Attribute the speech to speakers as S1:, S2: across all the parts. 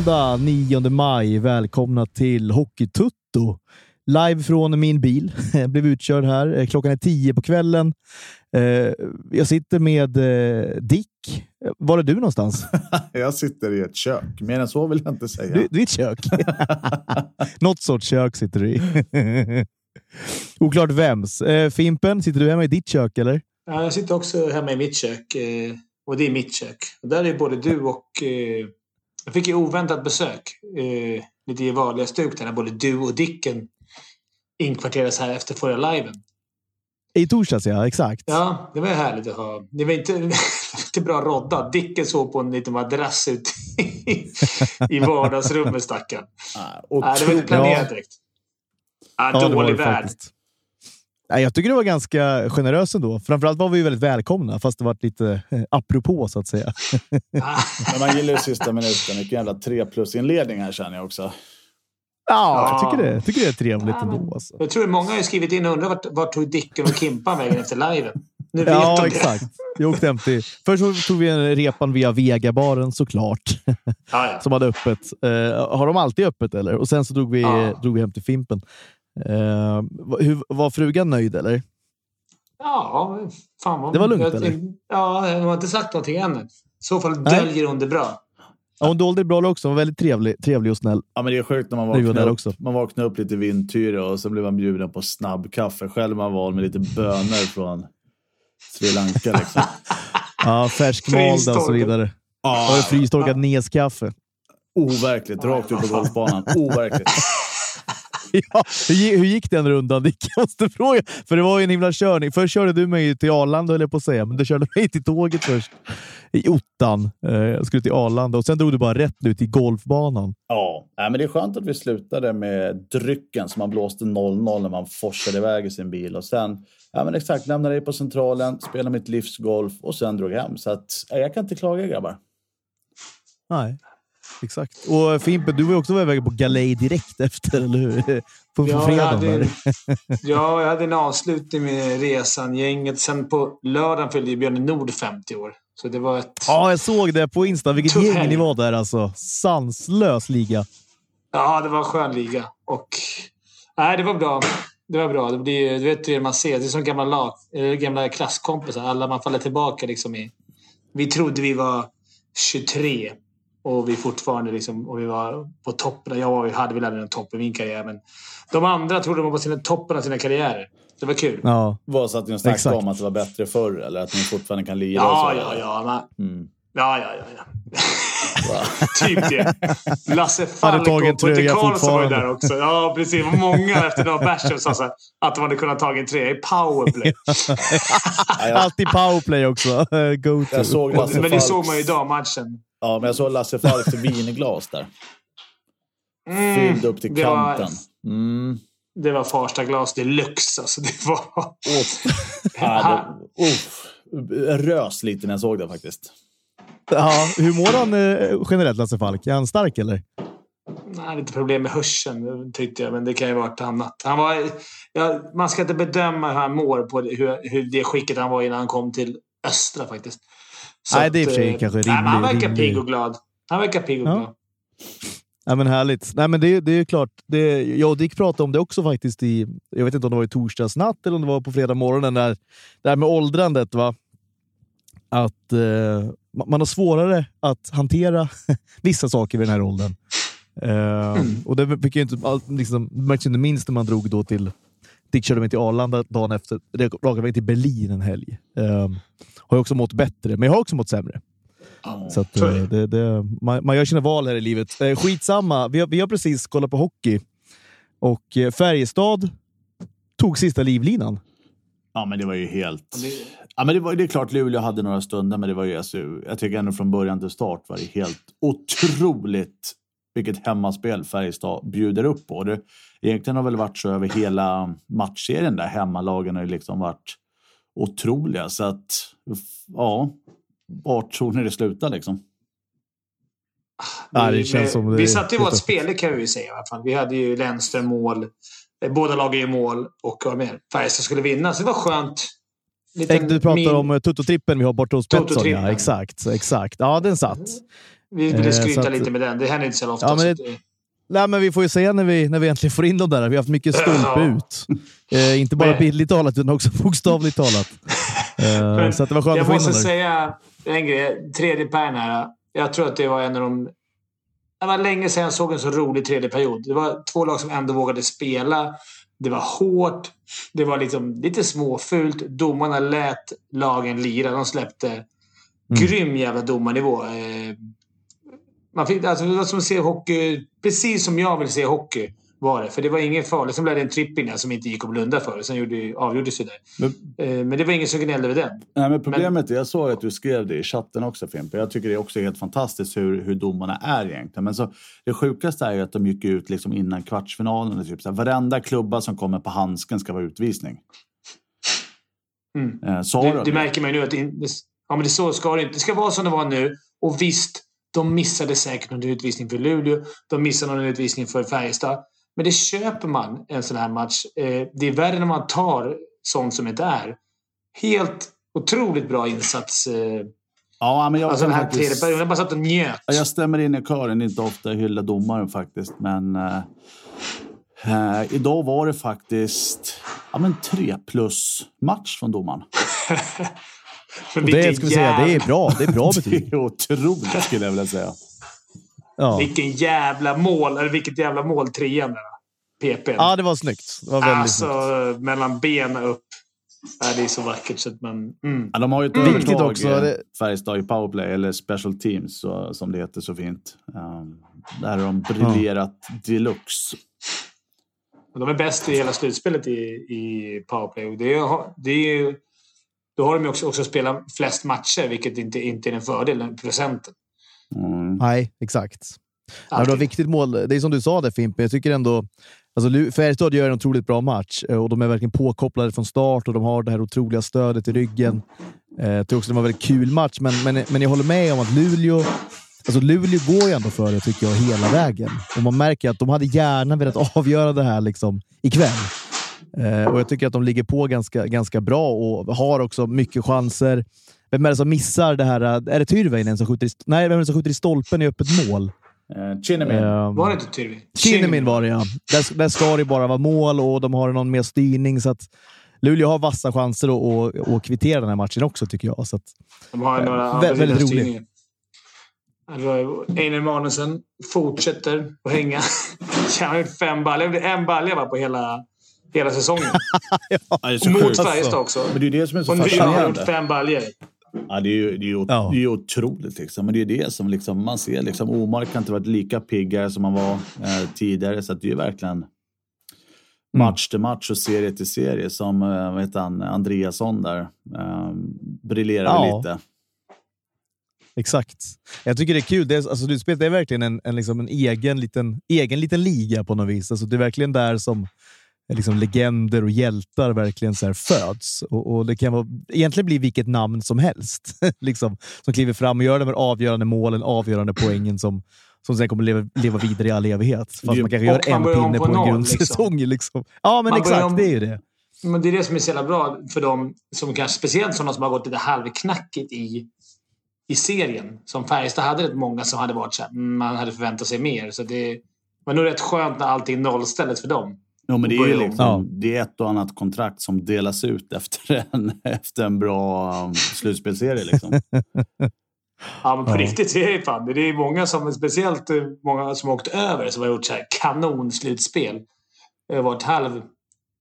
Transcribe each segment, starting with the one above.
S1: Måndag 9 maj. Välkomna till Hockeytutto. Live från min bil. Jag blev utkörd här. Eh, Klockan är tio på kvällen. Eh, Jag sitter med eh, Dick. Var är du någonstans?
S2: Jag sitter i ett kök. Mer än så vill jag inte säga.
S1: Du, du är i ett kök. Något sorts kök sitter du i. Oklart vems. Fimpen, sitter du hemma i ditt kök eller?
S3: Ja, jag sitter också hemma i mitt kök. Och det är mitt kök. Och där är både du och... Jag fick ju oväntat besök. eh, Lite i vanliga stuk där när både du och Dicken inkvarteras här efter förra liven.
S1: I torsdags ja, exakt.
S3: Ja, det var härligt att ha. Det var inte, inte bra roddat. Dicken sov på en liten madrass ute i, i vardagsrummet stackarn.
S2: Ah,
S3: Nej, det var inte planerat direkt. Ja,
S1: Ja, det var
S3: dålig värld.
S1: faktiskt. Nej, jag tycker det var ganska generöst ändå. Framförallt var vi väldigt välkomna, fast det var lite eh, apropå så att säga.
S3: Ah,
S2: Men man gillar ju sista minuten. Vilken jävla tre plus-inledning här känner jag också.
S1: Ja,
S3: Ja.
S1: jag tycker det, jag tycker det är trevligt
S3: Ja, men-
S1: ändå. Alltså.
S3: Jag tror många har skrivit in och undrat vart, vart tog Dicken och Kimpan vägen efter liven. Nu vet
S1: Ja,
S3: de det.
S1: exakt. Jag åkte hem till... Först tog vi en repan via Vegabaren såklart,
S3: Ja, ja.
S1: som hade öppet. Eh, har de alltid öppet eller? Och sen så drog vi,
S3: Ja.
S1: drog vi hem till Fimpen. Eh, hur, var frugan nöjd eller?
S3: Ja, fan vad...
S1: Det var lugnt,
S3: jag,
S1: eller?
S3: Ja, de har inte sagt någonting än. I så fall döljer hon det bra.
S1: Ja, hon dolde det bra också. Hon var väldigt trevlig, trevlig och snäll.
S2: Ja, men det är sjukt när man vaknar upp,
S1: också.
S2: man vaknar upp lite vindtyre och så blir man bjuden på snabbkaffe. Själv man van med lite bönor från Sri Lanka. Liksom.
S1: Ja, färskmalda och så vidare.
S2: Ja,
S1: Och frystorkat neskaffe.
S2: overkligt. Rakt ut på golfbanan. Overkligt.
S1: Ja, hur, gi- hur gick den rundan? Jag måste fråga. För det var ju en himla körning. Först körde du mig till Arlanda höll jag på att säga, men du körde mig till tåget först. I ottan. Eh, Jag skulle till Arlanda och sen drog du bara rätt ut till golfbanan.
S2: Ja, men det är skönt att vi slutade med drycken som man blåste 0-0 när man forsade iväg i sin bil. Och sen, ja men exakt, lämnade dig på centralen, spelade mitt livs golf och sen drog hem. Så att, ja, jag kan inte klaga grabbar.
S1: Nej, exakt. Och Fimpen, du var också iväg på galej direkt efter, eller hur? På,
S3: Ja, jag
S1: fredagen.
S3: hade, ja, jag hade en avslutning med resan, gänget. Sen på lördagen fyllde Björn Nord 50 år. Så det var ett...
S1: Ja, jag såg det på Insta. Vilket gäng ni var där alltså. Sanslös liga.
S3: Ja, det var en skön liga. Och, nej, det var bra. Det var bra. Det blir, du vet det man ser. Det är som gamla, lag, gamla klasskompisar. Alla man faller tillbaka liksom i. Vi trodde vi var 23 och vi fortfarande liksom, och vi var på toppen. Jag var, hade väl aldrig en topp i min karriär, men de andra trodde de var på sina, toppen av sina karriärer. Det var kul.
S1: Ja,
S2: Var så att ni snackade om att det var bättre förr eller att ni fortfarande kan lira? och
S3: Ja,
S2: så,
S3: ja,
S2: Mm.
S3: ja, ja, ja. ja. typ det. Lasse Falk och Putte Karlsson var ju där också. Ja, precis. Det var många efter några bärs som sa så här, att de hade kunnat ta en trea i powerplay.
S1: Alltid powerplay också. Go to.
S2: jag såg Lasse
S3: Men det såg man ju idag, matchen.
S2: Ja, men jag såg Lasse Falks vinglas där.
S3: Mm,
S2: Fylld upp till
S3: det var-
S2: kanten. Mm.
S3: Det var Farsta-glas deluxe. Alltså, det var...
S2: Ja, det, uff. Jag rös lite när jag såg det faktiskt.
S1: Ja, hur mår han eh, generellt, Lasse Falk? Är han stark eller?
S3: Nej, lite problem med hörseln tyckte jag, men det kan ju vara annat. Han var, ja, man ska inte bedöma hur han mår på det, hur, hur det skicket han var innan han kom till Östra faktiskt. Så
S1: Nej, det är i och för sig
S3: eh,
S1: kanske
S3: nej, men Han verkar pigg och glad. Han verkar pigg och
S1: Ja.
S3: glad.
S1: Nej, men härligt. Nej, men det, det är klart. Det, jag och Dick pratade om det också faktiskt i, jag vet inte om det var i torsdags natt eller om det var på fredag morgonen. Där, det här med åldrandet. Va? Att eh, man har svårare att hantera vissa saker vid den här åldern. Eh, Och det fick jag inte, liksom, märks inte minst när man drog då till Dick körde mig till Arlanda dagen efter. Det raka vägen till Berlin en helg. Eh, har jag också mått bättre, men jag har också mått sämre. Så att,
S3: Så är
S1: eh,
S3: det.
S1: det, man, man gör sina val här i livet. Eh, skitsamma, vi har, vi har precis kollat på hockey och eh, Färjestad tog sista livlinan.
S2: Ja, men det var ju helt...
S3: Det-
S2: Ja, men det, var, det är klart Luleå hade några stunder, men det var ju, alltså, jag tycker ändå från början till start var det helt otroligt vilket hemmaspel Färjestad bjuder upp på. Det, egentligen har väl varit så över hela matchserien där hemmalagen har ju liksom varit otroliga. Så att, ja, vart tror ni det slutar liksom?
S1: Ja, det
S3: Vi-
S1: känns
S3: vi,
S1: som det-
S3: vi satte ju
S1: det-
S3: vårt spel, kan vi ju säga. i alla fall. Vi hade ju Lennström mål. Eh, Båda lagen gör mål och vad mer? Färjestad skulle vinna, så det var skönt. Liten
S1: Du pratar
S3: min-
S1: om uh, Toto-trippen vi har borta hos Betsson. Ja, exakt, exakt. Ja, den satt.
S3: Vi ville
S1: Eh,
S3: skryta
S1: att-
S3: lite med den. Det händer inte så ofta.
S1: Ja, men det- Nej, men vi får ju se när vi, när vi äntligen får in dem där. Vi har haft mycket stolpe ut. Eh, inte bara bildligt talat, utan också bokstavligt talat. Eh, så det var skönt
S3: jag
S1: att få in
S3: måste
S1: dem där.
S3: säga en grej. Tredje pärn här. Jag tror att det var en av de... Det var länge sedan jag såg en så rolig tredje period. Det var två lag som ändå vågade spela. Det var hårt. Det var liksom lite småfult. Domarna lät lagen lira. De släppte
S1: Mm.
S3: grym jävla domarnivå. Eh, Man fick, alltså, det var som att se hockey, precis som jag vill se hockey. Var det. För det var ingen farlig. Sen blev det en tripping där som inte gick att blunda för. Sen gjorde, avgjordes ju det.
S2: Men,
S3: Eh, Men det var ingen som gnällde över den.
S2: nej, men problemet är, jag såg att du skrev det i chatten också Fimpen. Jag tycker det är också helt fantastiskt hur, hur domarna är egentligen. Men så, det sjukaste är ju att de gick ut liksom innan kvartsfinalen. Typ, så här, varenda klubba som kommer på handsken ska vara utvisning.
S3: Mm.
S2: Eh,
S3: Det,
S2: de
S3: det märker man ju nu. Att det, ja, men det så ska det inte. Det ska vara som det var nu. Och visst, de missade säkert någon utvisning för Luleå. De missade någon utvisning för Färjestad. Men det köper man en sån här match. Eh, det är värre när man tar sånt som inte är. Helt otroligt bra insats. Eh,
S2: Ja, men jag,
S3: alltså den här
S2: faktiskt-
S3: tredje bara satt och njöt.
S2: Ja, Jag stämmer in i kören, det inte ofta jag hyllar domaren faktiskt. Men eh, eh, idag var det faktiskt ja, men tre plus match från domaren.
S1: Det ska vi säga, det är bra. Det är bra
S2: Det
S1: betyg.
S2: är otroligt skulle jag vilja säga.
S1: Ja.
S3: Vilken jävla mål. Eller vilket jävla mål trean där. PP.
S1: ja, det var snyggt. Det var väldigt
S3: alltså,
S1: snyggt.
S3: mellan benen upp. Ja, det är så vackert så att man... Mm.
S2: Ja, de har ju ett
S1: Viktigt
S2: övertag,
S1: också,
S2: eh,
S1: det-
S2: Färjestad i powerplay, eller special teams så, som det heter så fint. Um, där har de briljerat deluxe.
S3: Och De är bäst i hela slutspelet i, i powerplay. Och det är, det är, ju- då har de ju också, också spelat flest matcher, vilket inte, inte är en fördel, procenten.
S2: Mm.
S1: Nej, exakt. Ja, det var ett viktigt mål. Det är som du sa där Fimpen, jag tycker ändå... Alltså, Färjestad gör en otroligt bra match eh, och de är verkligen påkopplade från start och de har det här otroliga stödet i ryggen. Eh, jag tror också det var en väldigt kul match, men, men, men jag håller med om att Luleå... Alltså Luleå går ju ändå för det tycker jag hela vägen. Och man märker att de hade gärna velat avgöra det här liksom ikväll. Eh, och jag tycker att de ligger på ganska, ganska bra och har också mycket chanser. Vem är det som missar det här? Är det Tyrväinen som skjuter i, nej, vem är det som skjuter i stolpen i öppet mål?
S2: Eh, Chinnemin.
S1: Eh,
S3: Var det inte Tyrvi?
S1: Kinnemin var det ja. Där, där ska det bara vara mål och de har någon mer styrning. Så att Luleå har vassa chanser att, att, att kvittera den här matchen också tycker jag. Så att,
S3: De har några andra
S1: väldigt
S3: lilla
S1: rolig.
S3: styrningar. Det var Einar Emanuelsson fortsätter att hänga. Han har gjort fem baljor. En balja på hela, hela säsongen.
S2: Ja, det är så
S3: Mot. Färjestad också.
S2: Men det är det som är så
S3: Och nu har han gjort
S2: fascinerande.
S3: fem baljor.
S2: Ja, det är ju, det är ju,
S1: Ja.
S2: det är ju otroligt. Liksom. Men det är det som liksom, man ser. Liksom, Omar kan inte varit lika piggare som han var eh, tidigare. Så det är verkligen match till match och serie till serie. Som eh, vad heter han, Andreasson där. Eh, briljerar
S1: Ja.
S2: lite.
S1: exakt. Jag tycker det är kul. Det är, alltså, slutspelet är verkligen en, en, liksom en egen, liten, egen liten liga på något vis. Alltså, det är verkligen där som liksom, legender och hjältar verkligen så här föds. Och, och Det kan vara, egentligen bli vilket namn som helst liksom, som kliver fram och gör de här avgörande målen, avgörande poängen som, som sen kommer leva, leva vidare i all evighet. Fast man kanske gör en pinne
S3: på
S1: på en
S3: noll,
S1: grundsäsong. Liksom. Ja, men
S3: Man
S1: exakt.
S3: om-
S1: Det är ju det.
S3: Men det är det som är så jävla bra för dem, som kanske, speciellt sådana som har gått lite halvknackigt i, i serien. Som Färjestad hade rätt många som hade varit så här, mm, man hade förväntat sig mer. Så det var nog rätt skönt när allting nollställdes för dem.
S2: Jo, men det är ju liksom,
S1: Ja.
S2: det är ett och annat kontrakt som delas ut efter en, efter en bra um, slutspelserie. Liksom.
S3: Ja, men på
S1: Ja.
S3: riktigt. Det är, fan, det är många som, speciellt eh, många som har åkt över, som har gjort så här kanonslutspel. Det har varit halv,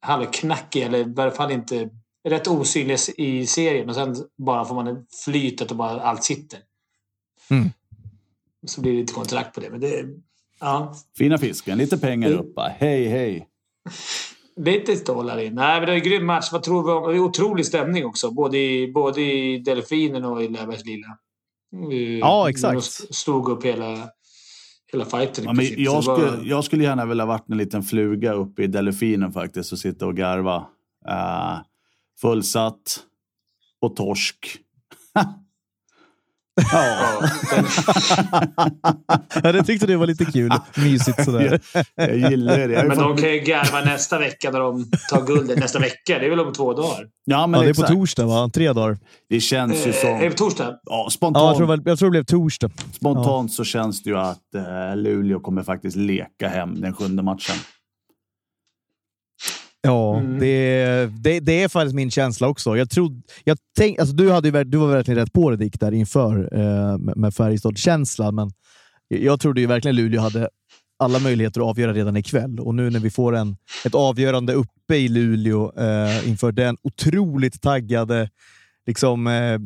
S3: halvknackiga, eller i varje fall inte rätt osynliga i serien. Och sen bara får man flytet och bara allt sitter.
S1: Mm.
S3: Så blir det lite kontrakt på det. Men det ja,
S2: Fina fisken, lite pengar
S3: Mm.
S2: upp. bara. Hej,
S3: lite stålar in. Nej, men det är en grym match. Vad tror vi om? Det är otrolig stämning också. Både i, både i Delfinen och i Löfbergs Lilla. Eh,
S1: Ja, exakt.
S3: De stod upp hela, hela fighten
S2: Ja, men jag, skulle, jag skulle gärna vilja varit en liten fluga uppe i delfinen faktiskt och sitta och garva. Uh, fullsatt och torsk. Ja,
S1: ja, det tyckte du var lite kul. Mysigt sådär.
S2: jag gillar det. Jag
S3: Men de kan ju garva nästa vecka när de tar guldet. Nästa vecka, det är väl om två dagar?
S2: Ja, men
S1: Ja, det är på torsdag va? Tre dagar.
S2: Det känns ju
S3: Eh, Är det
S2: som...
S3: på torsdag?
S2: Ja,
S1: Ja,
S2: spontant,
S1: jag, tror, väl- jag tror det blev torsdag.
S2: spontant så känns det ju att eh, Luleå kommer faktiskt leka hem den sjunde matchen.
S1: Ja,
S3: Mm.
S1: det, det, det är faktiskt min känsla också. Jag trodde, jag tänk, alltså du, hade ju, du var verkligen rätt på det Dick, där inför eh, med, med Färjestad-känslan, men jag, jag trodde ju verkligen Luleå hade alla möjligheter att avgöra redan ikväll. Och nu när vi får en, ett avgörande uppe i Luleå eh, inför den otroligt taggade liksom, eh,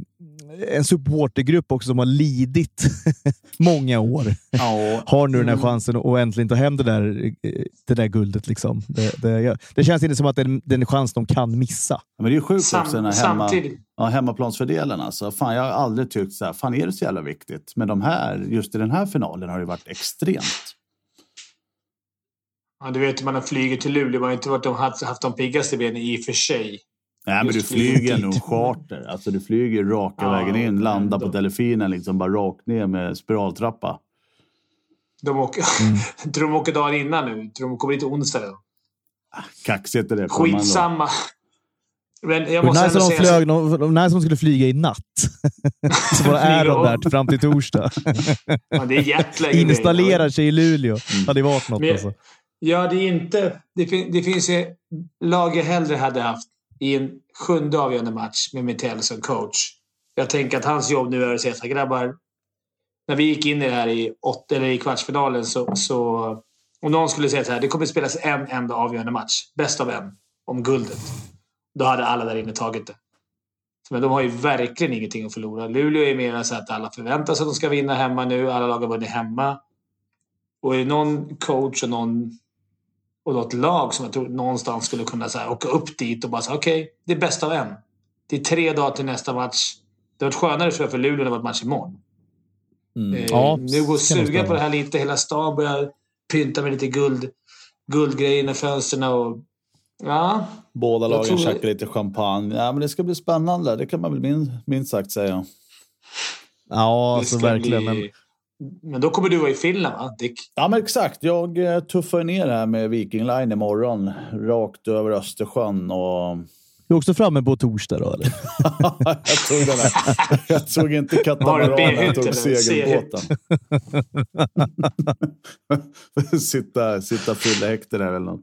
S1: en supportergrupp också som har lidit många år
S2: Ja,
S1: har nu den här
S3: Mm.
S1: chansen att äntligen ta hem det där, eh, det där guldet. Liksom. Det, det, det känns inte som att det är en- chans de kan missa.
S2: men det är ju sjukt också
S3: Sam,
S2: den här hemma,
S3: samtidigt.
S2: ja, hemmaplansfördelen. Alltså. Fan, jag har aldrig tyckt så här, fan är det så jävla viktigt? Men de här, just i den här finalen har det varit extremt.
S3: Ja, du vet man har flugit till Luleå. Man har inte varit de, haft, haft de piggaste benen i och för sig.
S2: Nej, men du flyger nog charter. Alltså du flyger raka
S3: Ja,
S2: vägen in, landar på delfinen liksom bara rakt ner med spiraltrappa.
S3: De åker, tror de åker dagen innan nu. Tror de kommer dit onsdag. Då.
S2: Kaxigt är det.
S3: Skitsamma. Men jag måste
S1: nice, de
S3: säga...
S1: flög, no, de- nice om de skulle flyga i natt. så bara är de där fram till torsdag.
S3: Ja, det är jetlag.
S1: Installerar sig i Luleå. hade det varit något
S3: Men-
S1: alltså.
S3: Ja, det är inte... Det, fin, det finns ju lag jag hellre hade haft i en sjunde avgörande match med Mitell som coach. Jag tänker att hans jobb nu är att säga så här, grabbar. När vi gick in i det här i, åt, eller i kvartsfinalen så, så... Om någon skulle säga så här, det kommer spelas en enda avgörande match. Bäst av en. Om guldet. Då hade alla där inne tagit det. Men de har ju verkligen ingenting att förlora. Luleå är mer så att alla förväntar sig att de ska vinna hemma nu. Alla lag har vunnit hemma. Och är det någon coach och någon och något lag som jag tror någonstans skulle kunna så här, åka upp dit och bara säga okej, det är bäst av en. Det är tre dagar till nästa match. Det har varit skönare tror jag för Luleå när det var match imorgon.
S2: Mm.
S3: Eh,
S1: Ja,
S3: nu går suga på det här lite. Hela stan börjar pynta med lite guld, guldgrejer i fönstren. Och, ja,
S2: Båda lagen
S3: tror-
S2: käkar lite champagne. Ja, men det ska bli spännande. Det kan man väl min, minst sagt säga.
S1: Ja, alltså verkligen.
S3: bli-
S1: Men,
S3: då kommer du vara i Finland va, Dick?
S2: Ja, men exakt. Jag eh, tuffar ner här med Viking Line imorgon. Rakt över Östersjön. Och...
S1: du är också framme på torsdag då, eller?
S2: jag tog den här. Jag tog inte katamaranen, jag tog segelbåten. sitta, sitta fyllehäkte där eller något.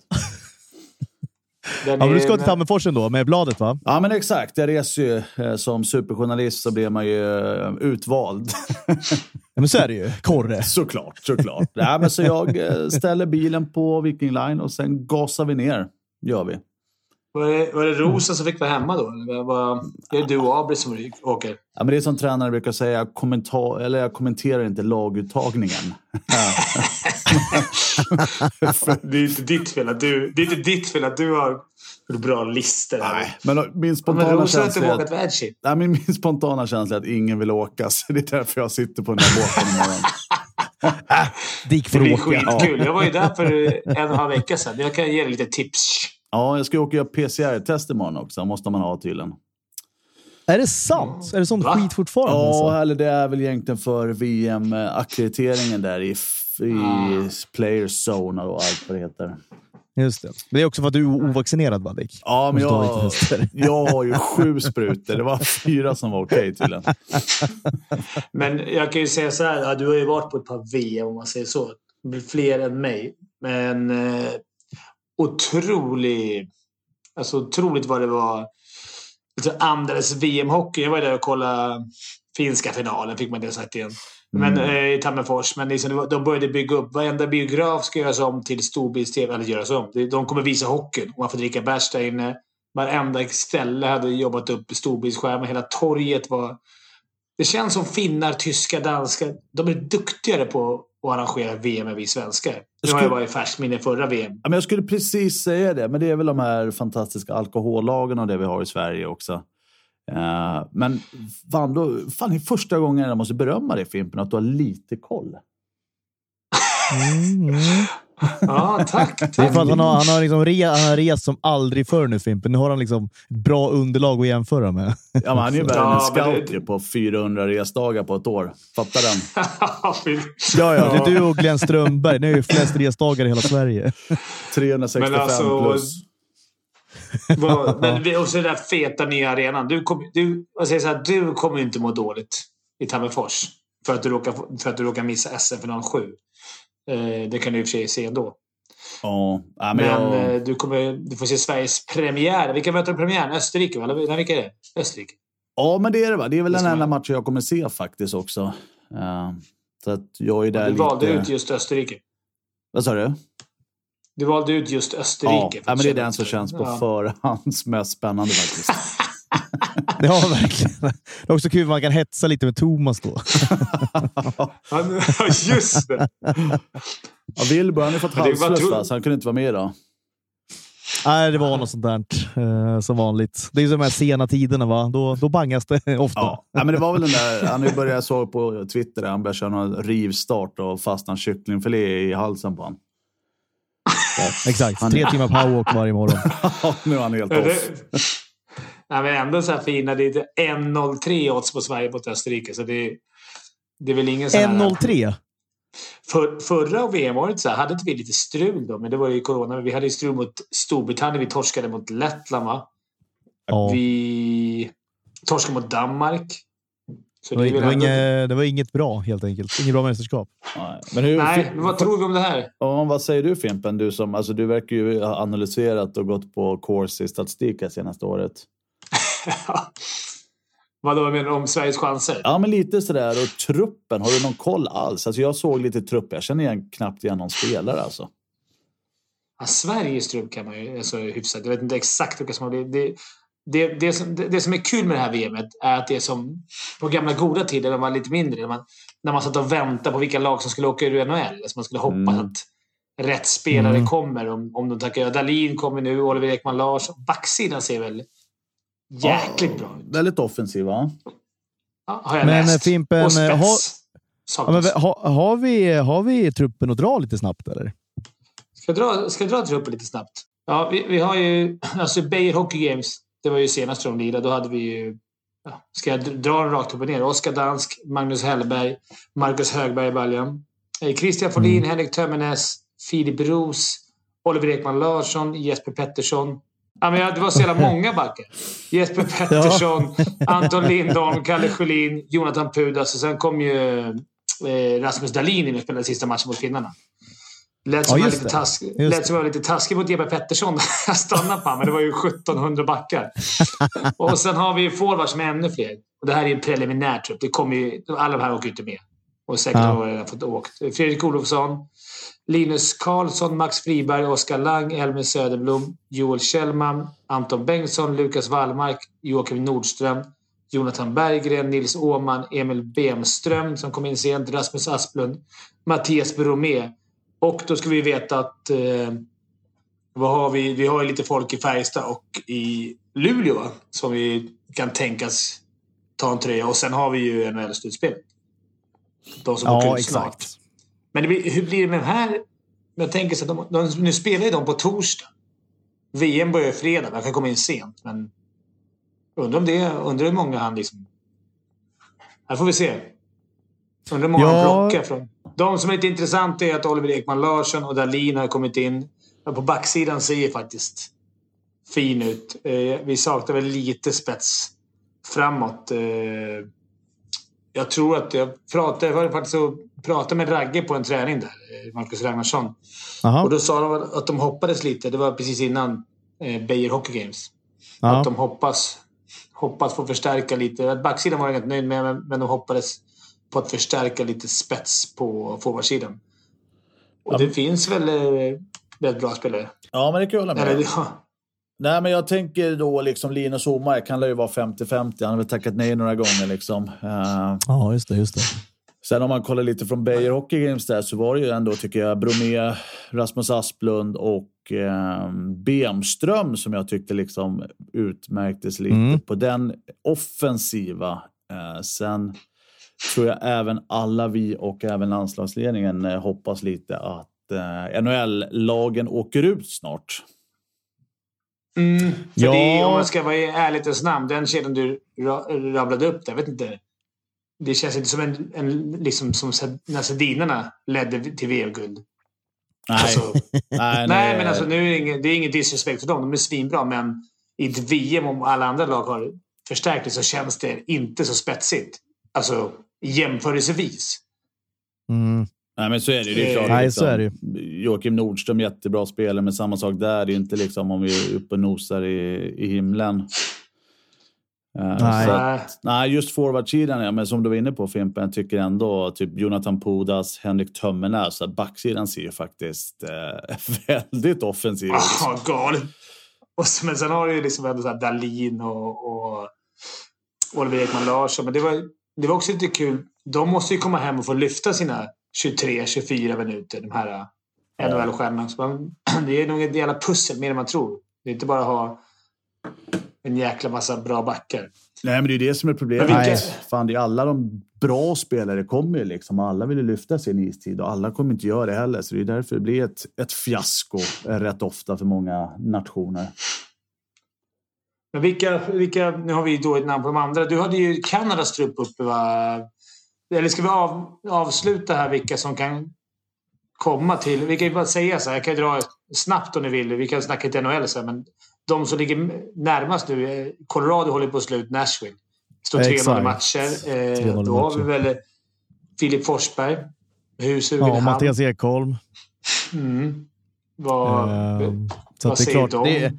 S3: Den
S1: Ja, men du ska till Tammerfors ändå, med bladet va?
S2: Ja, men exakt. Jag reser ju. eh, Som superjournalist så blir man ju eh, utvald.
S1: Ja, men så är det ju. Korre.
S2: såklart, såklart. ja, men så jag eh, ställer bilen på Viking Line och sen gasar vi ner. Gör vi.
S3: Var det, var det Rosen som fick vara hemma då? Eller var, är det du och Abri som åker?
S2: Ja, men det är som tränare brukar säga, jag, kommentar, eller jag kommenterar inte laguttagningen.
S3: Det är inte ditt fel att du, det är inte ditt fel att du har bra listor.
S2: Nej, men min
S3: Men
S2: spontana
S3: inte
S2: känsla är att, nej, men min spontana känsla att ingen vill åka. Så det är därför jag sitter på den här båten imorgon.
S3: Det
S1: får
S3: blir
S1: åka.
S3: skitkul. Jag var ju där för en och en halv vecka sedan. Jag kan ge dig lite tips.
S2: Ja, jag ska åka och göra PCR-test imorgon också. måste man ha tydligen.
S1: Är det sant? Är det sånt
S3: Va?
S1: skit fortfarande?
S2: Ja,
S1: alltså?
S2: eller det är väl egentligen för VM-akkrediteringen där i, i
S3: Ah.
S2: player zone och allt vad det heter.
S1: Just det. Men det är också för att du är ovaccinerad va, Dick?
S2: Ja, men jag, jag har ju sju sprutor. Det var fyra som var okej tydligen.
S3: Men jag kan ju säga så här. Du har ju varit på ett par VM om man säger så. Fler än mig. Men eh, otrolig... Alltså otroligt vad det var. Alltså, andades VM-hockey. Jag var där och kollade finska finalen. Fick man det sagt igen. Men,
S2: Mm.
S3: eh, I Tammerfors. Men liksom, de började bygga upp. Varenda biograf ska göras om till storbilds-tv. Eller göras om. De- kommer visa hockeyn. Och man får dricka bärs där inne. Varenda ställe hade jobbat upp storbildsskärmar. Hela torget var... Det känns som finnar, tyskar, danskar. De är duktigare på att arrangera VM än vi svenskar. Nu har jag varit i färskt minne förra VM.
S2: Ja, men jag skulle precis säga det, men det är väl de här fantastiska alkohollagen och det vi har i Sverige också. Eh, men fan, då, fan, det är första gången jag måste berömma dig Fimpen, att du har lite koll.
S1: Mm.
S3: Ja, tack.
S1: Det är
S3: tack.
S1: för att han har, han har, liksom re, han har rest som aldrig förr nu Fimpen. Nu har han liksom ett bra underlag att jämföra med.
S2: Ja, men han är ju värre än en
S3: Ja, men
S2: scout
S3: det-
S2: på 400 resdagar på ett år. Fattar den?
S1: Ja, ja. Det är du och Glenn Strömberg. Ni har ju flest resdagar i hela Sverige.
S2: 365
S3: Men alltså-
S2: plus.
S3: Vad- Men och så den där feta nya arenan. Du, kom, du, jag säger så här, du kommer ju inte må dåligt i Tammerfors. För att du råkar, för att du råkar missa SM för 07. Eh, det kan du i och för sig se ändå.
S2: Ja, men
S3: Men
S2: jag,
S3: eh, du, kommer, du får se Sveriges premiär. Vilka möter premiären? Österrike? va? Eller vilka är det? Österrike?
S2: ja, men det är det va. Det är väl
S3: Det
S2: den enda matchen jag kommer se faktiskt också. Eh, så att jag är där
S3: Du
S2: lite...
S3: valde ut just Österrike.
S2: Vad sa du?
S3: Du valde ut just Österrike.
S2: Ja, men det är den som känns på
S3: ja.
S2: förhands mest spännande faktiskt.
S1: Ja, verkligen. Det är också kul att man kan hetsa lite med Thomas då.
S3: Ja, just det.
S2: Ja, Wilbur han har fått halsfluss så han kunde inte vara med idag.
S1: Nej, det var något sånt där eh, som vanligt. Det är ju de här sena tiderna, va? Då, då bangas det ofta.
S2: Ja. ja, men det var väl den där, han börjat, jag såg på Twitter, han började köra någon rivstart och fastnade en kycklingfilé i halsen på honom.
S1: Exakt.
S2: Han-
S1: Tre timmar powerwalk varje morgon.
S2: Nu är han helt
S3: Ja,
S2: off.
S3: det, nej, men ändå så här fina. Det är 1.03 odds på Sverige mot Österrike. Så det, det är väl ingen sån här...
S1: 1.03.
S3: För, förra VM-året så här, hade inte vi lite strul då, men det var ju corona. Men vi hade ju strul mot Storbritannien. Vi torskade mot Lettland, va?
S1: Ja.
S3: Vi torskade mot Danmark. Så
S1: Det var, det, var inget, det var inget bra helt enkelt. Inget bra mästerskap.
S2: Nej, Men hur,
S3: Nej, vad tror vi om det här?
S2: Ja, vad säger du Fimpen? Du, som, alltså, du verkar ju ha analyserat och gått på course i statistik här senaste året.
S3: Vad då menar du om Sveriges chanser?
S2: Ja, men lite sådär. Och truppen, har du någon koll alls? Alltså, jag såg lite trupp. Jag känner igen, knappt igen någon spelare alltså.
S3: Ja, Sveriges trupp kan man ju alltså, hyfsat. Jag vet inte exakt vilka som har blivit. Det, det, som, det, det som är kul med det här VMet är att det är som på gamla goda tider när man var lite mindre. När man, när man satt och väntade på vilka lag som skulle åka ur NHL. Alltså man skulle hoppas
S2: Mm.
S3: att rätt spelare
S1: Mm.
S3: kommer. Om, om de tackar ja. Dalin kommer nu, Oliver Ekman Larsson. Backsidan ser väl jäkligt bra ut.
S2: Väldigt offensiv, va?
S3: Ja, har jag
S1: Men,
S3: läst.
S1: eh, Fimpen,
S3: och spets.
S1: eh, har- Ja, men,
S3: saknas.
S1: ha, har, vi, har vi truppen att dra lite snabbt eller?
S3: Ska jag dra, ska jag dra truppen lite snabbt? Ja, vi, vi har ju... Alltså Beijer Hockey Games. Det var ju senast de lirade. Då hade vi ju... Ja, ska jag dra den rakt upp och ner? Oskar Dansk, Magnus Hellberg, Marcus Högberg i baljan. Eh, Christian Folin,
S1: Mm.
S3: Henrik Tömmernes, Filip Roos, Oliver Ekman Larsson, Jesper Pettersson. Ja, men ja, det var så jävla många backar. Jesper Pettersson, Anton Lindholm, Kalle Sjölin, Jonathan Pudas och sen kom ju eh, Rasmus Dahlin in och spelade sista matchen mot finnarna. Lät som,
S1: Ja,
S3: lite task, lät som jag var lite taskig mot Jesper Pettersson. jag stannade på honom, men det var ju 1700 backar. och sen har vi forwards som är ännu fler. Och det här är ju en preliminär trupp. Det kommer ju, alla de här åker ju inte med. Och säkert
S1: Ja.
S3: har redan fått åkt. Fredrik Olofsson, Linus Karlsson, Max Friberg, Oskar Lang, Elmer Söderblom, Joel Kjellman, Anton Bengtsson, Lukas Wallmark, Joakim Nordström, Jonathan Berggren, Nils Åhman, Emil Bemström som kom in sent, Rasmus Asplund, Mattias Bromé. Och då ska vi veta att eh, vad har vi? Vi har ju lite folk i Färjestad och i Luleå va? som vi kan tänkas ta en tröja. Och sen har vi ju NHL-slutspel. De som åker
S1: Ja,
S3: ut snart.
S1: exakt.
S3: Men blir, hur blir det med de här? Jag tänker så de, de, nu spelar ju de på torsdag. VM börjar ju fredag. Man kan komma in sent. Men undrar om det, undrar hur många han liksom... Här får vi se. Undrar hur många
S1: Ja.
S3: han plockar från. De som är lite intressanta är att Oliver Ekman Larsson och Dahlin har kommit in. Men på backsidan ser faktiskt fin ut. Eh, vi saknar väl lite spets framåt. Eh, jag tror att jag pratade, jag var faktiskt och pratade med Ragge på en träning där, eh, Marcus Ragnarsson.
S1: Jaha.
S3: Och då sa de att de hoppades lite. Det var precis innan Beijer Hockey Games.
S1: Ja.
S3: Att de hoppas, hoppas få förstärka lite. Backsidan var jag inte nöjd med, men de hoppades på att förstärka lite spets på forwardsidan. Och
S2: Ja,
S3: det
S2: men-
S3: finns väl eh, väldigt bra spelare.
S2: Ja, men det kan jag hålla med
S3: ja,
S2: Nej, men jag tänker då liksom Linus Omark, han lär ju vara 50-50. Han har väl tackat nej några gånger liksom. Eh,
S1: ja, just det. Just det.
S2: Sen om man kollar lite från Beijer Hockey Games där så var det ju ändå, tycker jag, Bromé, Rasmus Asplund och eh, Bemström som jag tyckte liksom utmärktes lite
S1: Mm.
S2: på den offensiva. Eh, sen tror jag även alla vi och även landslagsledningen eh, hoppas lite att eh, NHL-lagen åker ut snart.
S3: Mm,
S1: Ja.
S3: det om man ska vara i ärlighetens namn, den kedjan du ra- rabblade upp där, vet inte. Det känns inte som en, en liksom som när Sedinarna ledde till VM-guld.
S2: Nej,
S3: Alltså,
S2: nej,
S3: nej, men alltså nu är det inget, det är inget disrespekt för dem. De är svinbra, men i ett VM om alla andra lag har förstärkt det så känns det inte så spetsigt. Alltså jämförelsevis.
S1: Mm.
S2: Nej, men så är det. det är
S3: Eh,
S2: klart,
S1: nej,
S2: liksom,
S1: så är det
S2: Joakim Nordström, jättebra spelare, men samma sak där. Det är inte liksom om vi är uppe och nosar i, i himlen. Eh,
S1: Nej.
S2: att- nej, just forwardsidan, ja, men som du var inne på Fimpen, jag tycker ändå typ Jonathan Pudas, Henrik Tömmernes, så att backsidan ser ju faktiskt eh, väldigt offensiv ut.
S3: Ja, galet. Och så, men sen har du ju liksom ändå så här Dahlin och, och Oliver Ekman Larsson. Men det var, det var också lite kul. De måste ju komma hem och få lyfta sina 23-24 minuter. De här
S2: Ja.
S3: NHL-stjärnorna. Det är nog ett jävla pussel mer än man tror. Det är inte bara att ha en jäkla massa bra backar.
S2: Nej, men det är det som är problemet.
S1: Vilka-
S2: Fan, det är alla de bra spelare kommer ju liksom. Alla vill ju lyfta sin istid och alla kommer inte göra det heller. Så det är därför det blir ett, ett fiasko eh, rätt ofta för många nationer.
S3: Men vilka, vilka, nu har vi då ett namn på de andra. Du hade ju Kanadas trupp uppe va? Eller ska vi av, avsluta här vilka som kan komma till... Vi kan ju bara säga så här, jag kan ju dra snabbt om ni vill. Vi kan snacka lite NHL sen, men de som ligger närmast nu, eh, Colorado håller på att slå ut Nashville. Står 3-0 i
S1: Exakt.
S3: matcher.
S1: 3-0
S3: Eh, då har vi väl Filip Forsberg. Hur sugen
S1: Ja,
S3: han?
S1: Mattias Ekholm.
S3: Mm. Vad,
S1: så
S3: vad
S1: att det är
S3: säger
S1: klart.
S3: de?
S1: Det är, ja, ja,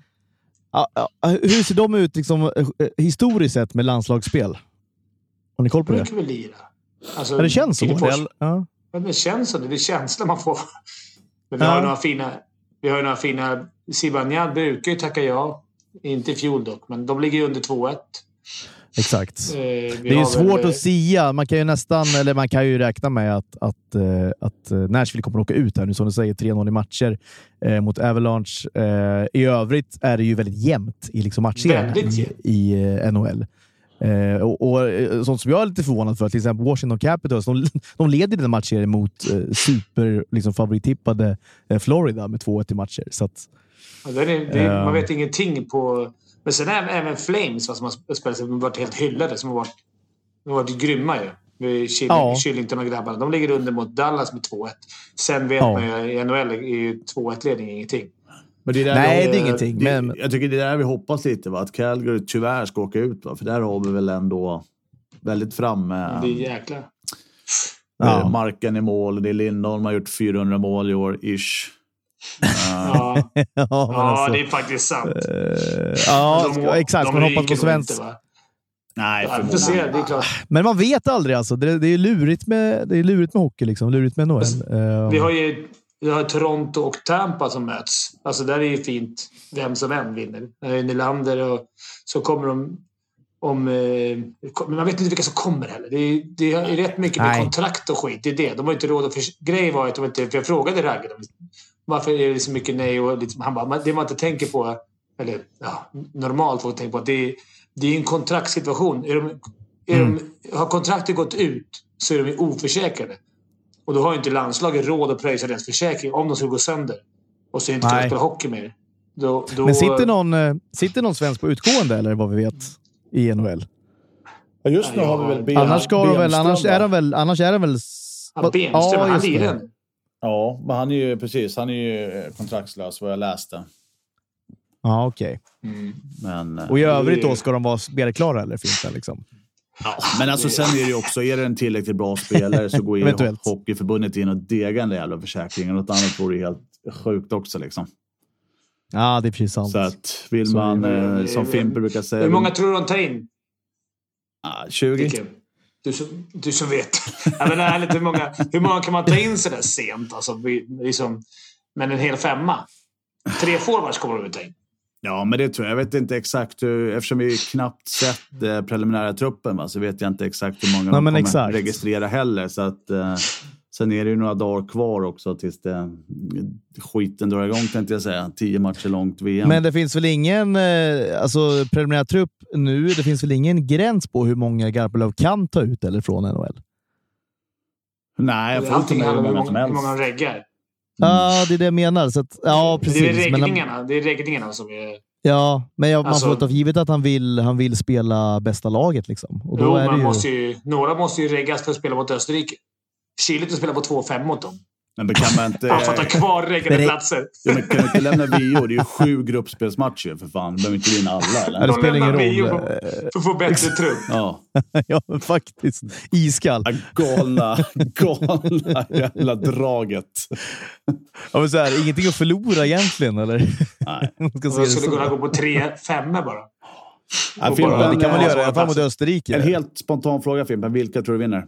S1: hur ser de ut liksom, eh, historiskt sett med landslagsspel? Har ni koll på
S3: de
S1: det?
S3: brukar väl lira. Alltså,
S1: Ja, det känns så. Det Ja.
S3: Men det känns så. Det är känslan man får. Men vi
S1: Ja.
S3: har några fina... Vi har ju några fina... Zibanejad brukar ju tacka ja. Inte i fjol dock, men de ligger ju under 2-1.
S1: Exakt.
S3: Eh,
S1: Det är ju svårt
S3: väl,
S1: att sia. Man kan ju nästan, eller man kan ju räkna med att, att, eh, att eh, Nashville kommer att åka ut här nu. Som du säger, 3-0 i matcher eh, mot Avalanche. Eh, I övrigt är det ju väldigt jämnt i liksom matchserien i, i eh, NHL. Eh, och, och Sånt som jag är lite förvånad för, till exempel Washington Capitals, de, de leder den matchserien mot eh, super liksom, favorittippade Florida med 2-1 i matcher. Så att,
S3: Ja, det är, det,
S1: Ja.
S3: Man vet ingenting på... Men sen även, även Flames va, som har spelat som har varit helt hyllade. Som har varit, de har varit grymma ju.
S1: Ja.
S3: Och grabbarna. De ligger under mot Dallas med 2-1. Sen vet
S1: Ja.
S3: man ju i NHL är ju 2-1-ledning ingenting.
S2: Men det är där
S1: nej,
S2: vi-
S1: det är ingenting.
S2: Det,
S1: Men,
S2: Jag tycker det är där vi hoppas lite, va? att Calgary tyvärr ska åka ut. Va? För där har vi väl ändå väldigt framme.
S3: Det är jäkla...
S1: Ja.
S2: Marken i mål. Det är Lindholm har gjort 400 mål i år, ish.
S3: Ja,
S1: ja, alltså,
S3: det är faktiskt sant.
S1: eh, ja,
S3: De-
S1: exakt.
S3: de
S1: Man hoppas på svensk.
S3: inte?
S2: Nej,
S3: Ja, se. Det är klart.
S1: Men man vet aldrig alltså. Det, det är lurigt med, det är lurigt med hockey, liksom. lurigt med NHL. Eh,
S3: Vi har ju vi har Toronto och Tampa som möts. Alltså där är ju fint vem som än vinner. Nylander och så kommer de om... Eh, men man vet inte vilka som kommer heller. Det är, det är rätt mycket med
S1: Nej.
S3: kontrakt och skit. Det är det. De har inte råd att... För, grejen var att de inte... För jag frågade Ragge varför är det så mycket nej och liksom, han bara, "Men det man inte tänker på, eller ja, normalt får tänka på, att det är, det är en kontraktssituation. Är de, är
S1: Mm.
S3: de, har kontraktet gått ut så är de oförsäkrade. Och då har ju inte landslaget råd att pröjsa deras försäkring om de skulle gå sönder. Och så är inte kunna
S1: Nej.
S3: spela hockey mer. Då, då,
S1: Men sitter någon, eh, sitter någon svensk på utgående, eller vad vi vet, i NHL?
S2: Ja, just nu
S3: Ja,
S2: har vi väl ben,
S1: annars, ska de väl,
S2: Benström,
S1: annars, är de väl, annars är de väl...
S3: Ja, Benström, han
S1: just det.
S3: lirar.
S2: Ja, men han är ju precis. Han är ju eh, kontraktslös vad jag läste.
S1: Ja, okej.
S3: Mm.
S2: Men, eh,
S1: Och i övrigt då, ska de vara spelklara eller finns det liksom?
S2: ja, men alltså sen är det ju också, är det en tillräckligt bra spelare så går ju. Hockeyförbundet in och degar den jävla försäkringen. Något annat vore ju helt sjukt också liksom.
S1: Ja, det är precis sant.
S2: Så att vill
S1: Så
S2: man,
S3: det.
S2: eh, som Fimper brukar säga,
S3: Hur många tror du de tar in?
S2: ah, 20?
S3: Du som, du som vet. ja, men ärligt, hur, många, hur många kan man ta in sådär sent? Alltså, liksom, men en hel femma? Tre forwards kommer de ta in.
S2: Ja, men det tror jag. Jag vet inte exakt hur, eftersom vi knappt sett eh, preliminära truppen va, så vet jag inte exakt hur många
S1: Nej,
S2: de kommer
S1: exakt.
S2: registrera heller. Så att, eh, sen är det ju några dagar kvar också tills det, skiten drar igång tänkte jag säga. Tio matcher långt VM.
S1: Men det finns väl ingen eh, alltså, preliminär trupp nu? Det finns väl ingen gräns på hur många Garpenlöv kan ta ut eller från NHL?
S2: Nej, jag får inte
S3: Allting
S2: med hur
S3: handlar om hur
S2: många som
S3: många, hur
S2: helst.
S3: många de reggar.
S1: Ja, det är det jag menar. Så att, ja, precis.
S3: Det är
S1: Men
S3: reggningarna, det är reggningarna som är...
S1: Ja, men jag,
S3: Alltså-
S1: man får ta för givet att han vill, han vill spela bästa laget. Liksom. Och då
S3: Jo,
S1: är
S3: man
S1: det ju...
S3: måste ju, några måste ju reggas för att spela mot Österrike. Chile att spela på 2-5 mot dem.
S2: Men kan man inte...
S3: Bara för att ha kvar
S1: det-
S3: platser.
S2: Ja, men kan vi inte lämna VO? Det är ju sju gruppspelsmatcher för fan. Behöver inte vinna alla
S1: Ja,
S2: eller?
S1: det
S3: De
S1: spelar ingen roll.
S3: För att få bättre trupp.
S2: Ja.
S1: ja, men faktiskt. Iskall.
S2: Galna, galna jävla draget.
S1: Ja, men så här, ingenting att förlora egentligen, eller?
S2: Nej.
S1: Man
S3: skulle
S1: så.
S3: kunna gå på 3-5 bara.
S2: Ja, Fimpen,
S3: bara-
S1: Ja, det kan man göra i alla fall mot Österrike.
S2: En helt spontan fråga Fimpen. Vilka tror du vinner?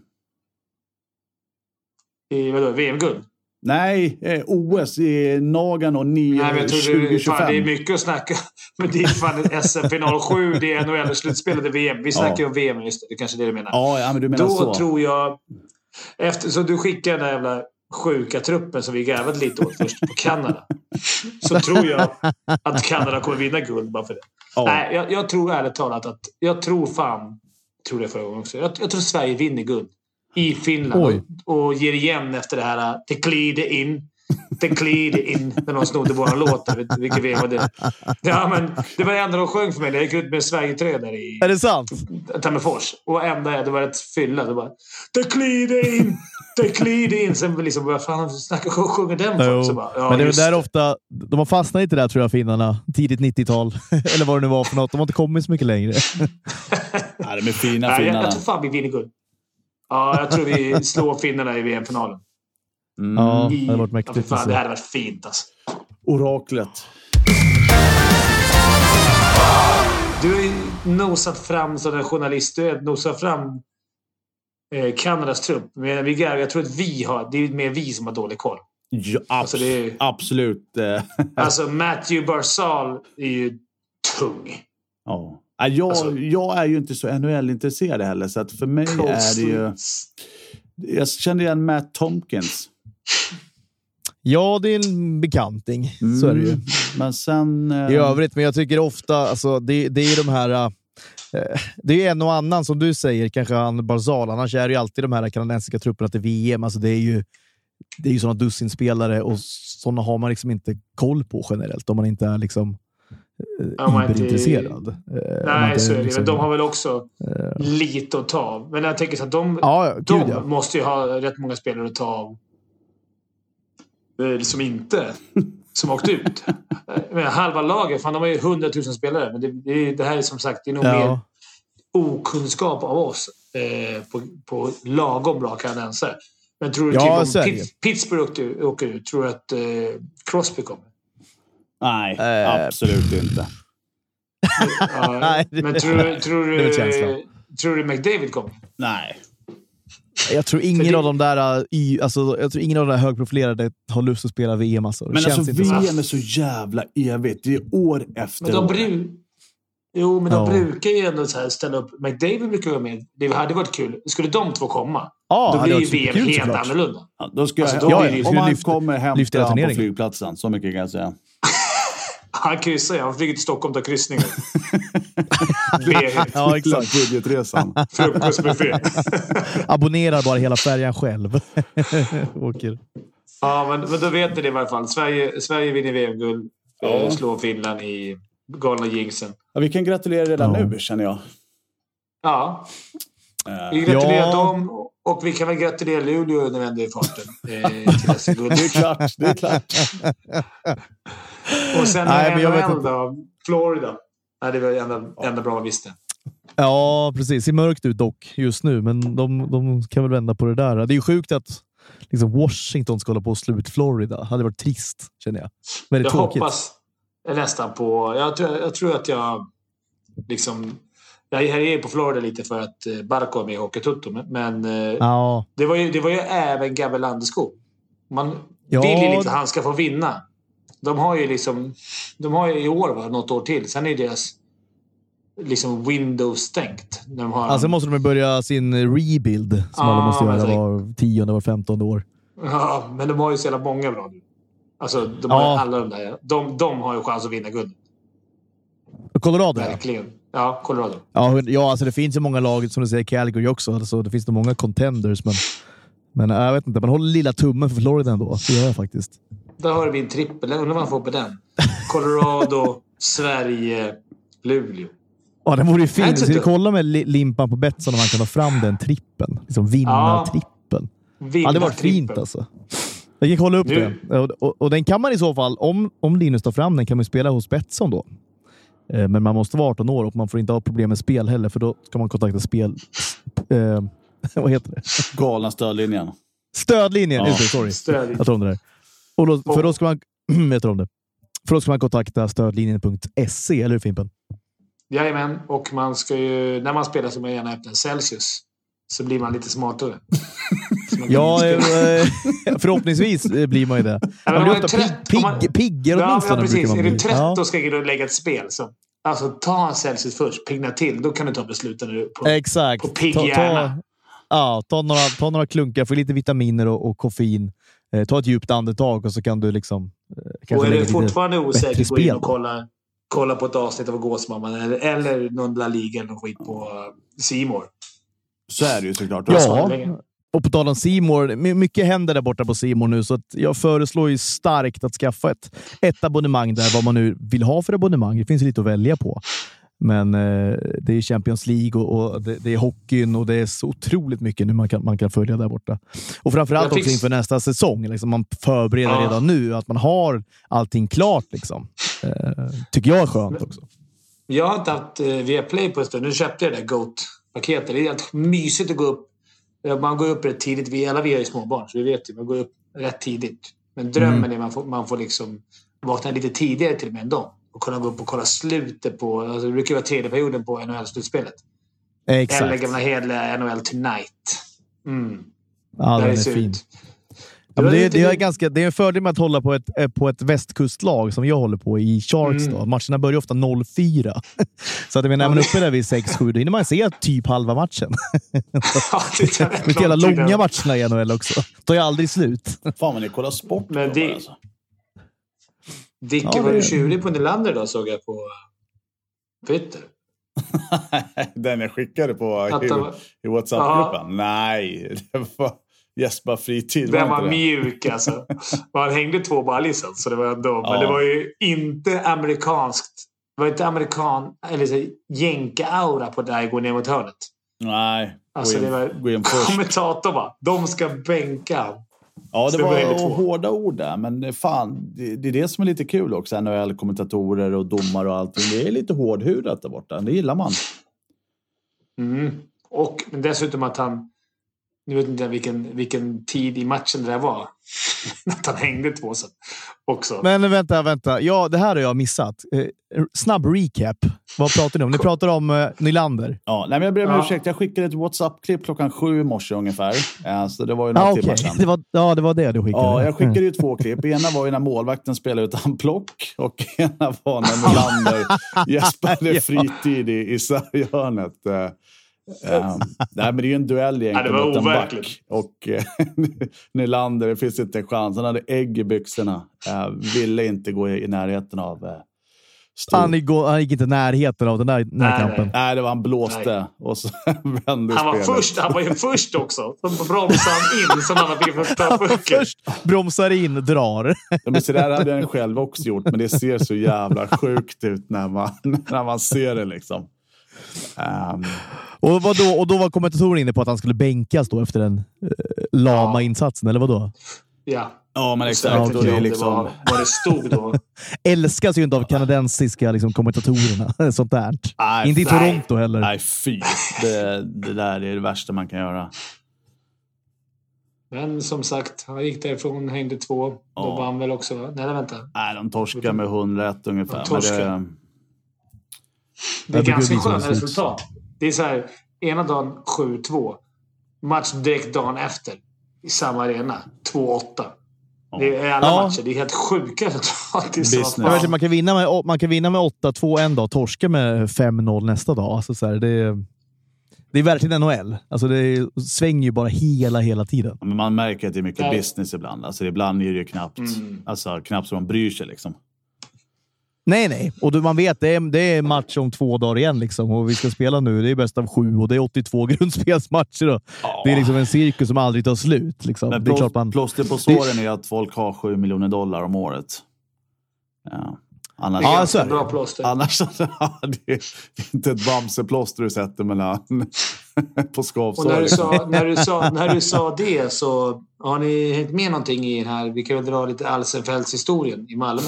S3: I vadå, VM-guld?
S2: Nej, eh, OS i Nagano 9
S3: Nej, men jag tror det,
S2: 2025.
S3: fan, det är mycket att snacka Men det är fan SM-final 7, det är NHL-slutspelet, är VM. Vi snackar ju om VM, just det. Det är kanske är det du menar.
S2: Ja, ja, men du menar
S3: Då
S2: så.
S3: tror jag... Efter, så du skickar den där jävla sjuka truppen som vi garvade lite åt först på Kanada. Så tror jag att Kanada kommer vinna guld bara för det.
S2: Ja.
S3: Nej, jag, jag tror ärligt talat att... Jag tror fan... Tror det förra gången också. Jag, jag tror Sverige vinner guld. I Finland.
S1: Oj.
S3: Och, ger igen efter det här... Det glider in. Det glider in. När de snodde våran låt. där. Vet du Vilken VM var det? Ja, men det var det enda de sjöng för mig. när Jag gick ut med Sverige-tröja där i
S1: Är det sant?
S3: Tammerfors. Och enda det var ett fylla. Det bara Det glider in! Det glider in! Sen liksom, vad fan snackar sjunger den för? Så bara, ja,
S1: men det är där ofta, de har fastnat i det där tror jag, finnarna. Tidigt 90-tal. Eller vad det nu var för något. De har inte kommit så mycket längre.
S2: Ja, de är fina,
S3: Nej, jag,
S2: finnarna.
S3: jag tror fan vi vinner guld. Ja, jag tror vi slår finnarna i VM-finalen.
S2: Mm.
S1: Ja, det
S3: I-
S1: hade varit
S3: ja,
S1: mäktigt.
S3: fan, det hade varit fint alltså.
S2: Oraklet.
S3: Du har ju nosat fram som en journalist. Du har nosat fram eh, Kanadas trupp. Men vi, jag tror att vi har... Det är mer vi som har dålig koll.
S2: Ja, abs-
S3: Alltså, det är-
S2: Absolut.
S3: Alltså Matthew Barzal är ju tung.
S2: ja. Ja, Jag,
S3: Alltså-
S2: jag är ju inte så NHL-intresserad heller, så att för mig är det ju... Jag kände igen Matt Tompkins.
S1: Ja, det är en bekanting. Så är det ju.
S2: Mm. Men sen... eh,
S1: I övrigt, men jag tycker ofta, alltså, det, det är ju de här... äh, det är en och annan som du säger, kanske han Barzal. Annars är det ju alltid de här kanadensiska trupperna till VM. Alltså, det är ju det är ju sådana dussinspelare och sådana har man liksom inte koll på generellt om man inte är liksom Überintresserad. Eh,
S3: Nej, så är det.
S1: liksom-
S3: Men de har väl också lite att ta av. Men jag tänker så att de,
S1: Ja,
S3: de
S1: gud ja.
S3: måste ju ha rätt många spelare att ta av. eh, Som inte... Som åkt ut. Men halva laget, fan de har ju 100 000 spelare. Men det, det, det här är som sagt det är nog mer
S1: Ja.
S3: okunskap av oss eh, på, på lagom bra kanadensare. Men tror du
S1: Ja,
S3: typ om Pittsburgh åker ut, tror du att eh, Crosby kommer?
S2: Nej,
S1: Eh.
S2: absolut inte.
S1: Nej,
S3: men tror, tror, du, tror du McDavid kommer?
S2: Nej.
S1: Jag tror ingen
S3: det-
S1: av de där y, alltså, jag tror ingen av de där högprofilerade har lust att spela VM. Alltså. Det
S2: Men
S1: känns
S2: alltså. VM är så jävla evigt. Det är år efter
S3: Men de
S2: år.
S3: bru... Jo, men de
S1: Ja.
S3: brukar ju ändå så här ställa upp. McDavid brukar vara med. Det hade varit kul. Skulle de två komma,
S1: Ja,
S3: då blir ju VM helt
S1: såklart.
S3: annorlunda.
S2: Ja, då ska
S3: Alltså,
S2: jag,
S3: då
S2: ja,
S3: blir det
S2: om han
S1: lyft-
S2: kommer
S1: lyfter hela
S2: hämta han på flygplatsen. Så mycket kan jag säga.
S3: Han kryssar ju. Han flyger till Stockholm och tar kryssningar.
S1: Ja, exakt.
S2: Budgetresan.
S3: Frukostbuffé.
S1: Abonnerar bara hela färjan själv. Åker.
S3: ja, men, men då vet ni det i alla fall. Sverige, Sverige vinner VM-guld. Ja. Slår Finland i galna jinxen.
S2: Ja, vi kan gratulera redan
S1: Ja.
S2: nu, känner jag.
S3: Ja,
S2: Eh,
S3: vi gratulerar
S1: Ja.
S3: dem. Och vi kan väl gratulera Luleå när vi ändå är i farten. Eh.
S2: Det är klart. Det är klart.
S3: Och sen
S1: Nej, men jag
S3: då. Florida. Nej, det var det enda, enda bra man visste.
S1: Ja, precis. Ser mörkt ut dock just nu, men de, de kan väl vända på det där. Det är ju sjukt att liksom, Washington ska hålla på att slå ut Florida. Det hade varit trist, känner jag. Väldigt
S3: Jag
S1: tråkigt.
S3: hoppas nästan på... Jag tror, jag tror att jag liksom... Jag är på Florida lite för att eh, Barco är med i Hockeytutto. Men, eh,
S1: Ja,
S3: det, var ju, det var ju även Gabbe Landeskog. Man
S1: Ja,
S3: vill ju lite
S1: det-
S3: att han ska få vinna. De har ju liksom... De har ju i år, va, något år till. Sen är deras liksom window stängt. När de har
S1: alltså måste de börja sin rebuild som alla
S3: Ja,
S1: måste göra
S3: tänk-
S1: var tionde, var femtonde år.
S3: Ja, men de har ju så jävla många bra nu. Alltså, de har
S1: Ja.
S3: alla de där. De, de har ju chans att vinna guld.
S1: Colorado.
S3: Verkligen. Ja, Colorado.
S1: Ja, ja, alltså det finns ju många lag, som du säger, Calgary också. Alltså, det finns nog många contenders, men Men äh, jag vet inte, man håller lilla tummen för Florida ändå. Det gör jag faktiskt.
S3: Där har vi en trippel. Undrar vad man får på den. Colorado, Sverige, Luleå.
S1: Ja, den vore ju fin. Ska vi kolla med li- Limpan på Betsson om man kan ta fram den trippen? Liksom vinnartrippen. Ja, det var fint alltså. Jag kan kolla upp
S3: Nu.
S1: det. Och, och, och den kan man i så fall, om, om Linus tar fram den, kan man spela hos Betsson då. Eh, Men man måste vara 18 år och man får inte ha problem med spel heller, för då ska man kontakta spel... Eh, vad heter det?
S2: Galna stödlinjen.
S1: Stödlinjen!
S2: Ja.
S1: Just det, sorry.
S3: Stöd.
S1: Jag tror om det där. Och då, för då ska man... jag om det. För då ska man kontakta stödlinjen.se, eller hur Fimpen?
S3: Jajamän, och man ska ju, när man spelar så man gärna öppna Celsius. Så blir man lite smartare. Man
S1: Ja,
S3: spela-
S1: eh, förhoppningsvis eh, blir man ju det.
S3: men
S1: Man blir ofta
S3: trött, man-
S1: pigg, piggare
S3: Ja,
S1: åtminstone.
S3: ja, precis.
S1: man
S3: Är du trött
S1: Ja.
S3: och ska du lägga ett spel. Så, alltså, ta en Celsius först. Pigna till. Då kan du ta besluten. På,
S1: Exakt.
S3: på pigg hjärna.
S1: Ja, ta, några, ta några klunkar, få lite vitaminer och, och koffein. Eh, ta ett djupt andetag och så kan du liksom... Eh,
S3: och är du fortfarande osäker, gå in och kolla, kolla på ett avsnitt av Gåsmamman eller, eller någon La Liga eller någon skit på C More.
S2: Så är det ju såklart.
S3: Ja. Länge.
S1: och på tal om Simor, mycket händer där borta på Simor nu, så att jag föreslår ju starkt att skaffa ett, ett abonnemang där, vad man nu vill ha för abonnemang. Det finns ju lite att välja på. Men eh, det är Champions League och, och det, det är hockeyn och det är så otroligt mycket nu man kan, man kan följa där borta. Och framförallt
S3: Jag
S1: också inför nästa säsong. Liksom man förbereder
S3: Ja.
S1: redan nu, att man har allting klart. Liksom. Eh, tycker jag är skönt också.
S3: Jag har inte haft eh, Viaplay på en stund. Nu köpte jag det där Goat-paketet. Det är helt mysigt att gå upp. Ja, Man går upp rätt tidigt. Vi, alla vi har ju småbarn, så vi vet ju. Man går upp rätt tidigt. Men drömmen
S1: Mm.
S3: är att man får, man får liksom vakna lite tidigare till och med än dem. Och kunna gå upp och kolla slutet på... Alltså det brukar vara tredje perioden på NHL-slutspelet.
S1: Eh,
S3: Eller
S1: exakt.
S3: gamla hederliga NHL Tonight. Mm.
S1: Ja,
S3: Där
S1: den är
S3: ser
S1: fin. Ja, men det,
S3: lite-
S1: det, är ganska, det är en fördel med att hålla på ett, eh, på ett västkustlag som jag håller på i Sharks.
S3: Mm.
S1: Då. Matcherna börjar ofta 0-4. Så att, jag menar, när man är uppe där vid 6-7, då hinner man se typ halva matchen.
S3: Ja, det är
S1: Vilka jävla långa matcherna i NHL också. tar ju aldrig slut.
S2: Fan vad ni kollar sport.
S3: Men det-
S2: alltså.
S3: Dicke
S1: Ja,
S3: var ju tjurig på Nylander idag såg jag på Twitter.
S2: Den jag skickade på i,
S3: var-
S2: i WhatsApp-gruppen. Nej, det var Jesper Fritid.
S3: Den var
S2: det?
S3: mjuk alltså. Han hängde två ballisen, så det var ändå. Men
S2: Ja.
S3: det var ju inte amerikanskt. Det var inte amerikan eller så jänka-aura på där går ner mot hörnet.
S2: Nej,
S3: Alltså,
S2: gå in,
S3: det var-
S2: gå.
S3: Kommentatorn bara. De ska bänka.
S2: Ja, det
S3: var
S2: hårda ord där, men fan, det, det är det som är lite kul också. NHL-kommentatorer och domare och allting. Det är lite hårdhudat där borta. Det gillar man.
S3: Mm. Och men dessutom att han... Nu vet inte jag vilken, vilken tid i matchen det där var. att han hängde två sen också.
S1: Men vänta, vänta. Ja, det här har jag missat. Eh, snabb recap. Vad pratar ni om? Ni pratar om eh, Nylander.
S2: Ja, nej, men jag ber om
S3: Ja.
S2: ursäkt. Jag skickade ett WhatsApp-klipp klockan sju i morse ungefär. Eh, Så det var ju några
S1: Ah,
S2: timmar sedan.
S1: det, var, ja, det var det du skickade.
S2: Ja, jag skickade ju två klipp. Ena var ju när målvakten spelade utan plock och ena var när Nylander gäspade fritid i, i sarghörnet. Eh, eh, nej, men det är ju en duell egentligen
S3: Ja, det var
S2: mot en back. Och eh, Nylander, det finns inte en chans. Han hade ägg i byxorna. Eh, ville inte gå i, i närheten av eh.
S1: Han, gick, han gick inte i närheten av den där närkampen.
S2: Nej, det var han blåste och så vände
S3: Han var,
S2: spelet.
S3: först, han var ju först också. Så bromsade han in som han fick för ta pucken.
S1: Först bromsar in, drar.
S2: Ja, men så där hade jag själv också gjort, men det ser så jävla sjukt ut när man, när man ser det. liksom. Ehm,
S1: Och, vad då, och då var kommentatorn inne på att han skulle bänkas då efter den eh, lama
S3: Ja.
S1: insatsen, eller vad då?
S3: Ja.
S2: ja, men exakt. Och det liksom,
S3: det var vad det stod då.
S1: Älskas ju inte av kanadensiska liksom, kommentatorerna. Sånt där.
S2: Nej,
S1: inte i. Toronto heller.
S2: nej, fy. Det, det där är det värsta man kan göra.
S3: Men som sagt, han gick därifrån, hängde två. Då
S2: Ja.
S3: vann väl också? Nej, vänta.
S2: Nej, de torskar med 101 ungefär.
S3: De
S2: Men
S3: torskar.
S2: Det,
S3: är ganska sköna resultat. Det är så här, ena dagen 7-2. Match direkt dagen efter. I samma arena. 2-8. Det är alla
S1: Ja.
S3: matcher. Det är helt sjuka resultat.
S1: Man, kan vinna med, man kan vinna med 8-2 en dag, torska med 5-0 nästa dag. Alltså, så här, det, är- det är verkligen NHL. Alltså, det är, svänger ju bara hela, hela tiden.
S2: men man märker att det är mycket
S3: Nej.
S2: business ibland. Alltså, ibland är det ju knappt,
S3: Mm.
S2: alltså, knappt så man bryr sig. Liksom.
S1: Nej, nej. Och du, man vet, det är, det är match om två dagar igen liksom. och vi ska spela nu. Det är bäst av sju och det är 82 grundspelsmatcher. Då.
S2: Ja.
S1: Det är liksom en cirkus som aldrig tar slut. Liksom.
S2: Men
S1: det är
S2: plås-
S1: klart man...
S2: plåster på såren är att folk har 7 miljoner dollar om året. Ja. Annars,
S3: Det är
S1: Ja,
S3: ganska
S1: så är det.
S3: bra plåster.
S2: annars det är inte ett bamseplåster du sätter mellan på
S3: Och när du,
S2: skavsåret.
S3: sa, när, du sa, när du sa det så har ni hängt med någonting i den här? Vi kan väl dra lite Alsenfeldts historien i Malmö.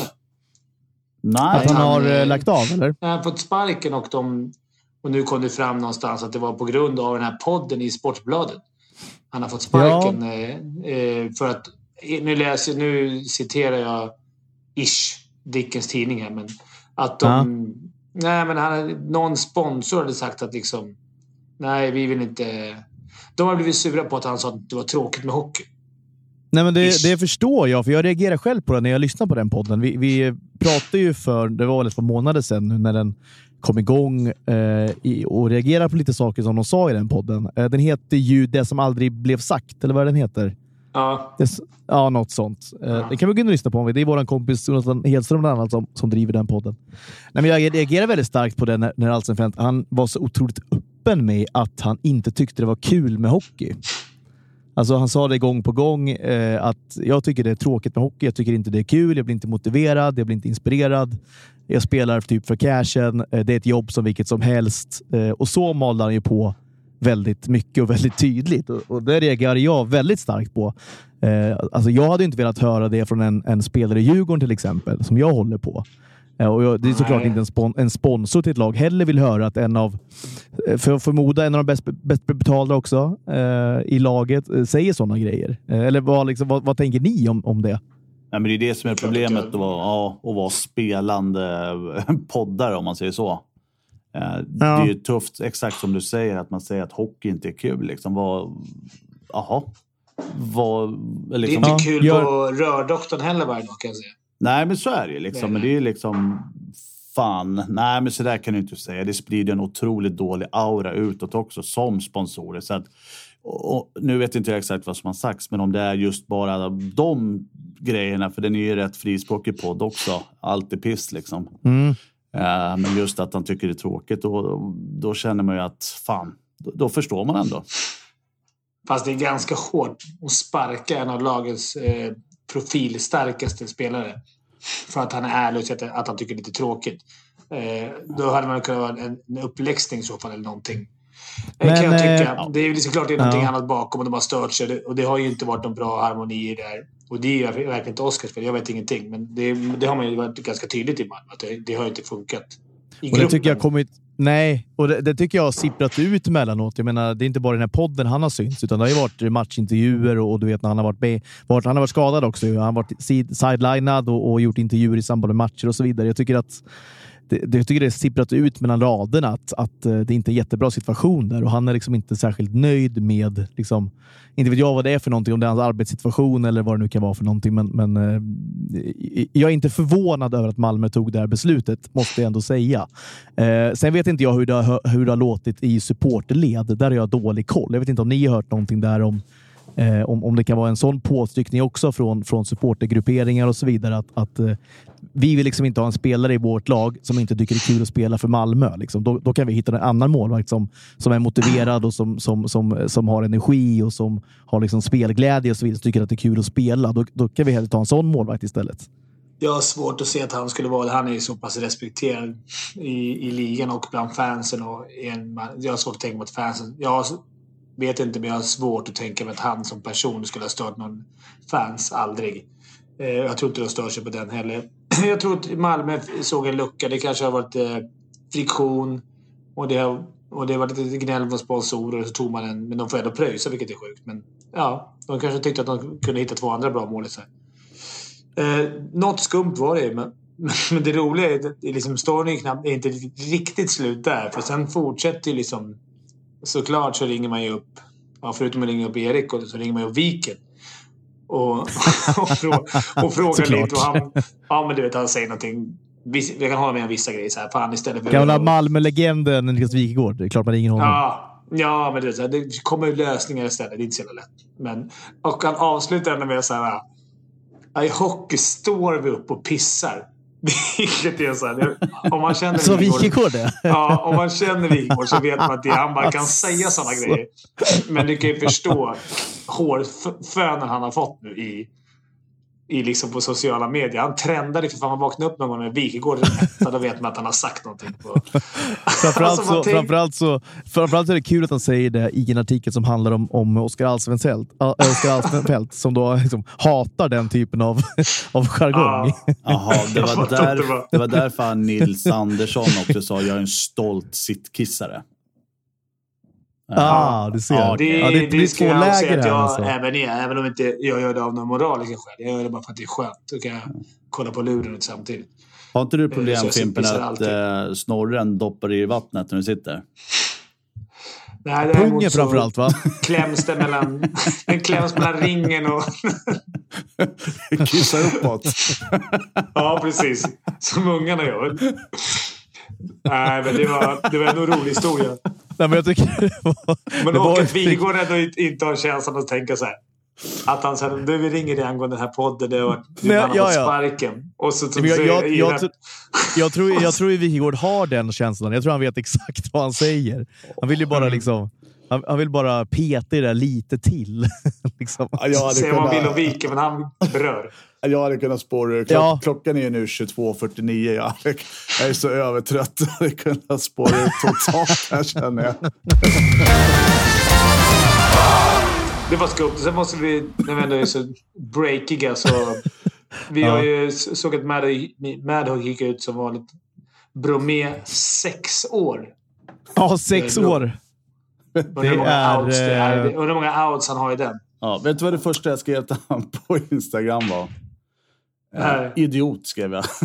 S2: Nej,
S1: Att han
S3: han,
S1: har eh,
S3: eh,
S1: lagt av, eller?
S3: Han har fått sparken och, de, och nu kom det fram någonstans att det var på grund av den här podden i Sportbladet. Han har fått sparken eh, eh, för att... Nu, läser, nu citerar jag ish Dickens tidning här, men att de... Nej, men han, någon sponsor hade sagt att liksom... Nej, vi vill inte... De har blivit sura på att han sa att det var tråkigt med hockey.
S1: Nej, men det, det förstår jag, för jag reagerar själv på det när jag lyssnar på den podden. Vi, vi pratade ju för, det var väl ett par månader sedan när den kom igång eh, i, och reagerade på lite saker som de sa i den podden. Eh, den heter ju Det som aldrig blev sagt, eller vad den heter.
S3: Ja,
S1: Det, ja, något sånt. Eh,
S3: Ja.
S1: Det kan vi gå in och lyssna på. Det är vår kompis Jonathan Hedström bland annat som, som driver den podden. Nej, men jag reagerar väldigt starkt på det när, när Alsenfelt, han var så otroligt öppen med att han inte tyckte det var kul med hockey. Alltså han sa det gång på gång eh, att jag tycker det är tråkigt med hockey. Jag tycker inte det är kul. Jag blir inte motiverad. Jag blir inte inspirerad. Jag spelar typ för cashen. Eh, det är ett jobb som vilket som helst. Eh, och så malde han ju på väldigt mycket och väldigt tydligt. Och, och det reagerar jag väldigt starkt på. Eh, alltså jag hade inte velat höra det från en, en spelare i Djurgården till exempel, som jag håller på. Och jag, det är såklart
S3: Nej.
S1: inte en, spon, en sponsor till ett lag heller vill höra att en av, eh, för jag förmoda en av de bäst, bäst betalda också eh, i laget eh, säger sådana grejer. Eh, eller vad, liksom, vad, vad tänker ni om, om det?
S2: Nej, men det är det som är problemet
S3: att
S2: att vara, ja, att vara spelande poddare om man säger så. Eh, Det är ju tufft, exakt som du säger, att man säger att hockey inte är kul. Liksom. Vad, jaha. Vad,
S3: det är
S2: liksom,
S3: inte
S1: Ja,
S3: kul
S1: gör-
S3: på rördoktorn heller varje dag kan jag säga.
S2: Nej, men så är det. Liksom. Men det är liksom... Fan, nej men så där kan du inte säga. Det sprider en otroligt dålig aura utåt också som sponsorer. Så att, och, och, nu vet inte jag exakt vad som har sagts, men om det är just bara de grejerna, för den är ju rätt frispråkig podd också. Allt är piss liksom.
S1: Mm.
S2: Eh, men just att han tycker det är tråkigt, då, då känner man ju att fan, då, då förstår man ändå.
S3: Fast det är ganska hårt att sparka en av lagens eh, profilstarkaste spelare. För att han är ärlig och säger att- han tycker det är lite tråkigt. Eh, då hade man kunnat vara en, en uppläxning i så fall eller någonting.
S1: Men,
S3: kan jag tycka.
S1: eh,
S3: Det är ju liksom klart det är någonting
S1: ja.
S3: annat bakom och de har stört sig. Och det har ju inte varit någon bra harmoni där. Och det är ju verkligen inte Oscars fel. Jag vet ingenting. Men det, det har man ju varit ganska tydligt i Malmö. Att det, det har inte funkat. I
S1: Och det tycker jag kommit... Nej, och det, det tycker jag har sipprat ut emellanåt. Jag menar, det är inte bara den här podden han har synts, utan det har ju varit matchintervjuer och, och du vet när han har varit, varit, han har varit skadad också. Han har varit sid- sidelinad och, och gjort intervjuer i samband med matcher och så vidare. Jag tycker att det, det, jag tycker det är sipprat ut mellan raderna att, att eh, det inte är en jättebra situation där och han är liksom inte särskilt nöjd med, liksom, inte vet jag vad det är för någonting, om det är hans arbetssituation eller vad det nu kan vara för någonting. Men, men eh, jag är inte förvånad över att Malmö tog det här beslutet, måste jag ändå säga. Eh, sen vet inte jag hur det, har, hur det har låtit i supportled. Där har jag dålig koll. Jag vet inte om ni har hört någonting där om Eh, om, om det kan vara en sån påtryckning också från, från supportergrupperingar och så vidare. Att, att eh, vi vill liksom inte ha en spelare i vårt lag som inte tycker det är kul att spela för Malmö. Liksom. Då, då kan vi hitta en annan målvakt som, som är motiverad och som, som, som, som har energi och som har liksom spelglädje och så vidare. Som tycker att det är kul att spela. Då, då kan vi hellre ta en sån målvakt istället.
S3: Jag har svårt att se att han skulle vara det. Han är ju så pass respekterad i, i ligan och bland fansen. Och en, jag har svårt att tänka mig att fansen... Jag vet inte, men jag har svårt att tänka mig att han som person skulle ha stört någon fans. Aldrig. Eh, Jag tror inte de stör sig på den heller. Jag tror att Malmö såg en lucka. Det kanske har varit eh, friktion och det har, och det har varit lite gnäll från sponsorer. Så tog man en, men de får ändå pröjsa, vilket är sjukt. Men ja, de kanske tyckte att de kunde hitta två andra bra målisar. Eh, något skumt var det men, men det roliga är att liksom, storyn är, knappt, är inte riktigt slut där. För sen fortsätter ju liksom... Såklart så ringer man ju upp... Ja, förutom att ringa upp Erik och så ringer man ju upp Viken. Och, och, frå, och frågar lite. Och han, ja, men du vet, han säger någonting. Viss, jag kan hålla med om vissa grejer. Så här, fan, istället för
S1: Gamla Malmö-legenden Niklas Wikegård. Det är klart man ringer honom.
S3: Ja, ja men så här, det kommer ju lösningar istället. Det är inte så jävla lätt. Men, och han avslutar ändå med så här... I hockey står vi upp och pissar. Vilket är så här, om man känner
S1: Så Wikegård?
S3: Ja, om man känner Wikegård så vet man att det, han bara kan säga sådana grejer. Men du kan ju förstå hårfönen han har fått nu i, i liksom på sociala medier. Han trendade för fan man vaknade upp någon gång med Wikegård så då vet man att han har sagt någonting. På.
S1: framförallt, alltså, så, tänk... framförallt, så, framförallt är det kul att han säger det i en artikel som handlar om, om Oskar Alsvenfelt, äh, Oskar Alsvenfelt som då liksom hatar den typen av, av jargong.
S2: Jaha, det, var där, det var därför Nils Andersson också sa jag är en stolt sittkissare.
S1: Ah, du ser. Ja,
S3: det, ja, det, det, det ska jag säga att jag alltså. även är. Även om inte jag gör det av några moraliska skäl. Jag gör det bara för att det är skönt. Då kan jag kolla på luren samtidigt.
S2: Har inte du problem Fimpen att eh, snorren doppar i vattnet när du sitter?
S1: Nej, Pungen framförallt va?
S3: Kläms det mellan, den kläms mellan ringen och...
S2: Kissar uppåt.
S3: ja, precis. Som ungarna gör. Nej, men det var, det var en rolig historia.
S1: Nej, men jag tycker det var,
S3: men det går ändå inte har känslan att tänka så här. Att han säger du vi ringer dig angående den här podden. Det var, Nej, han ja, fått sparken. Och så, så,
S1: jag, jag, jag, jag, tror, jag tror att Wikegård har den känslan. Jag tror han vet exakt vad han säger. Han vill ju bara liksom... Han, han vill bara peta i det där lite till. liksom.
S3: ja, Säga vad man vill om Wike, men han berör.
S2: Jag hade kunnat spåra Klock, ja. Klockan är nu 22.49. Jag, jag är så övertrött. Jag hade kunnat spåra ut totalt här känner jag.
S3: Det var skumt. Sen måste vi, när vi ändå är så breakiga så... Vi har ju såg att Madhawk gick ut som vanligt. Bromé sex år.
S1: Ja, sex år.
S3: Undrar hur många outs det är. Eh, undrar hur många outs han har i den.
S2: Ja, vet du vad det första jag skrev till honom på Instagram var? Eh, idiot skrev jag.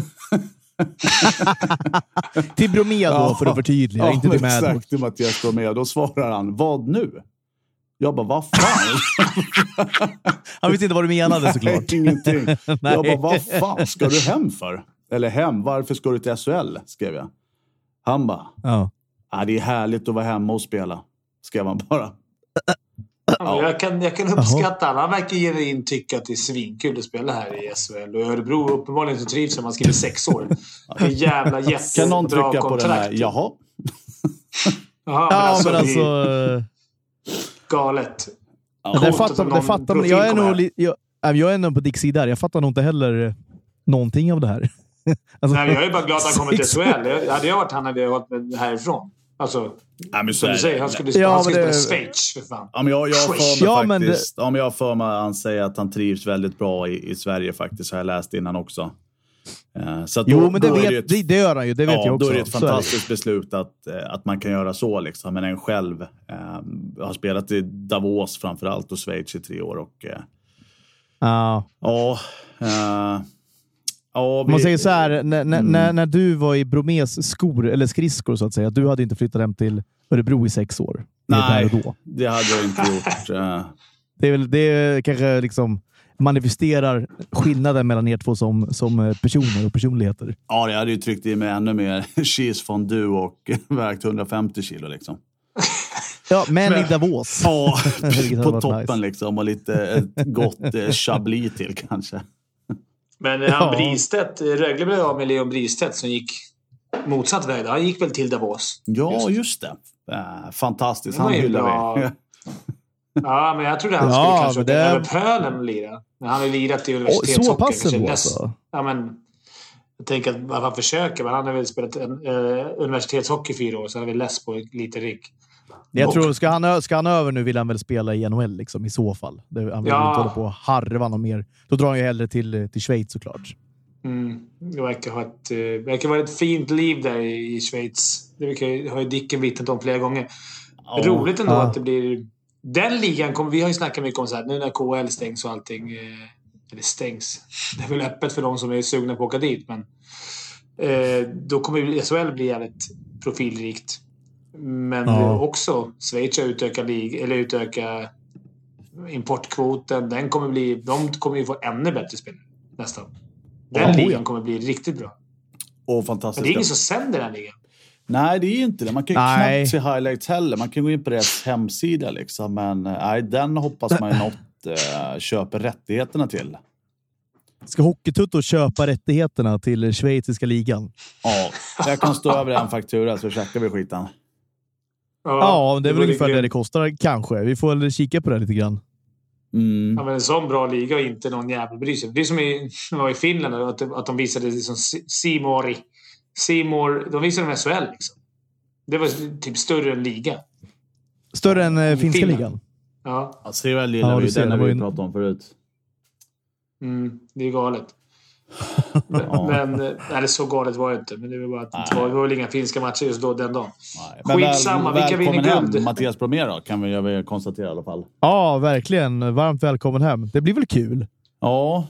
S1: till Bromé då, ja, för att förtydliga. Ja, inte till Maddox.
S2: Exakt, till Mattias Bromé. Då svarar han, vad nu? Jag bara, vad fan?
S1: han visste inte vad du menade såklart.
S2: Nej, ingenting. Jag bara, vad fan ska du hem för? Eller hem, varför ska du till SHL? Skrev jag. Han bara, ja. Ah, det är härligt att vara hemma och spela. Skrev han bara.
S3: Ja, jag, kan, jag kan uppskatta alla. Han verkar genuint tycka att det är svinkul att spela här i SHL. Och Örebro uppenbarligen så trivs som han skriver sex år. Det är jävla jättebra
S2: Kan någon trycka på den här? Jaha?
S3: Jaha, men alltså... Men alltså är... Galet.
S1: Ja. Det fattar, det fattar, jag, är nog, jag, jag är nog på Dicks sida. Jag fattar nog inte heller någonting av det här.
S3: alltså, Nej, jag är bara glad att han kommer till SHL. Hade jag varit han hade jag varit härifrån. Alltså, ja, men så som du säger, han skulle, ja, han skulle det... spela Schweiz för fan.
S2: Ja, men jag, jag för mig ja, faktiskt, det... ja, jag för mig han säger att han trivs väldigt bra i, i Sverige faktiskt, har jag läst innan också.
S1: Uh, så då, jo, men det, vet, ett, det, det, gör han ju. Det vet ja, jag också.
S2: Då är det ett fantastiskt beslut att, uh, att man kan göra så. Liksom. Men en själv uh, har spelat i Davos framför allt och Schweiz i tre år. Och,
S1: ja.
S2: Ja.
S1: Ja, vi... Man säger så här, när, mm. när, när du var i Bromés skor, eller skridskor så att säga, du hade inte flyttat hem till Örebro i sex år.
S2: Nej, det, det hade jag inte gjort.
S1: det, är väl, det kanske liksom manifesterar skillnaden mellan er två som, som personer och personligheter.
S2: Ja, jag hade ju tryckt i mig ännu mer cheese fondue och vägt 150 kilo. Liksom.
S1: Ja, men, men i Davos.
S2: Ja, på toppen nice. liksom. Och lite ett gott eh, chablis till kanske.
S3: Men han ja. Bristedt, Rögle blev av med Leon Bristedt som gick motsatt väg. Han gick väl till Davos?
S2: Ja, just, just det. Uh, fantastiskt. Han hyllar vi.
S3: ja, men jag trodde han skulle ja, kanske åka det... över pölen och lira. Men han har ju lirat i universitetshockey. Så pass ändå alltså? Ja, men jag tänker att han försöker, men han har väl spelat en, uh, universitetshockey i fyra år, så han är väl less på lite rygg.
S1: Jag tror, ska han, ska han över nu vill han väl spela i NHL liksom, i så fall. Han vill ja. inte hålla på och harva någon mer. Då drar han ju hellre till, till Schweiz såklart.
S3: Mm. Det verkar ha ett, uh, verkar vara ett fint liv där i, Schweiz. Det verkar, har ju Dicken vittnat om flera gånger. Oh. Roligt ändå ja. att det blir... Den ligan kommer... Vi har ju snackat mycket om så här, nu när KL stängs och allting. Eh, eller stängs. Det är väl öppet för de som är sugna på att åka dit, men... Eh, då kommer SHL bli jävligt profilrikt. Men ja. också Schweiz har utökat, eller utökat importkvoten. Den kommer bli, de kommer ju få ännu bättre spelare nästan. Den ja, ligan kommer bli riktigt bra.
S2: Och fantastiskt.
S3: Men det är ingen som sänder den ligan.
S2: Nej, det är inte det. Man kan ju nej. knappt se highlights heller. Man kan gå in på deras hemsida liksom. Men nej, den hoppas man ju något äh, köper rättigheterna till.
S1: Ska Hockeytutto köpa rättigheterna till schweiziska ligan?
S2: Ja, jag kan stå över en faktura så checkar vi skiten.
S1: Ja, det är väl ungefär det det kostar kanske. Vi får väl kika på det lite grann.
S2: Mm.
S3: Ja, men en sån bra liga och inte någon jävel bryr sig. Det är som i, var i Finland, att, de- att de visade liksom Simori. Simor, de visade med SHL liksom. Det var typ större än liga.
S1: Större än eh, finska
S3: Finland.
S1: ligan.
S3: Ja,
S2: Ja, CHL gillar
S1: Ja,
S2: vi
S1: du
S2: ju.
S1: ser,
S2: Den har vi pratat om förut.
S3: mm, det är galet. Men, eh, eller så galet var det inte. Men det var bara att det var, det var väl inga finska matcher just då den dagen.
S2: Nej. Men
S3: Skitsamma, vilka vinner
S2: välkommen
S3: guld?
S2: hem, Mattias Bromé då, kan vi, jag väl konstatera i alla fall.
S1: Ja, verkligen. Varmt välkommen hem. Det blir väl kul?
S2: Ja,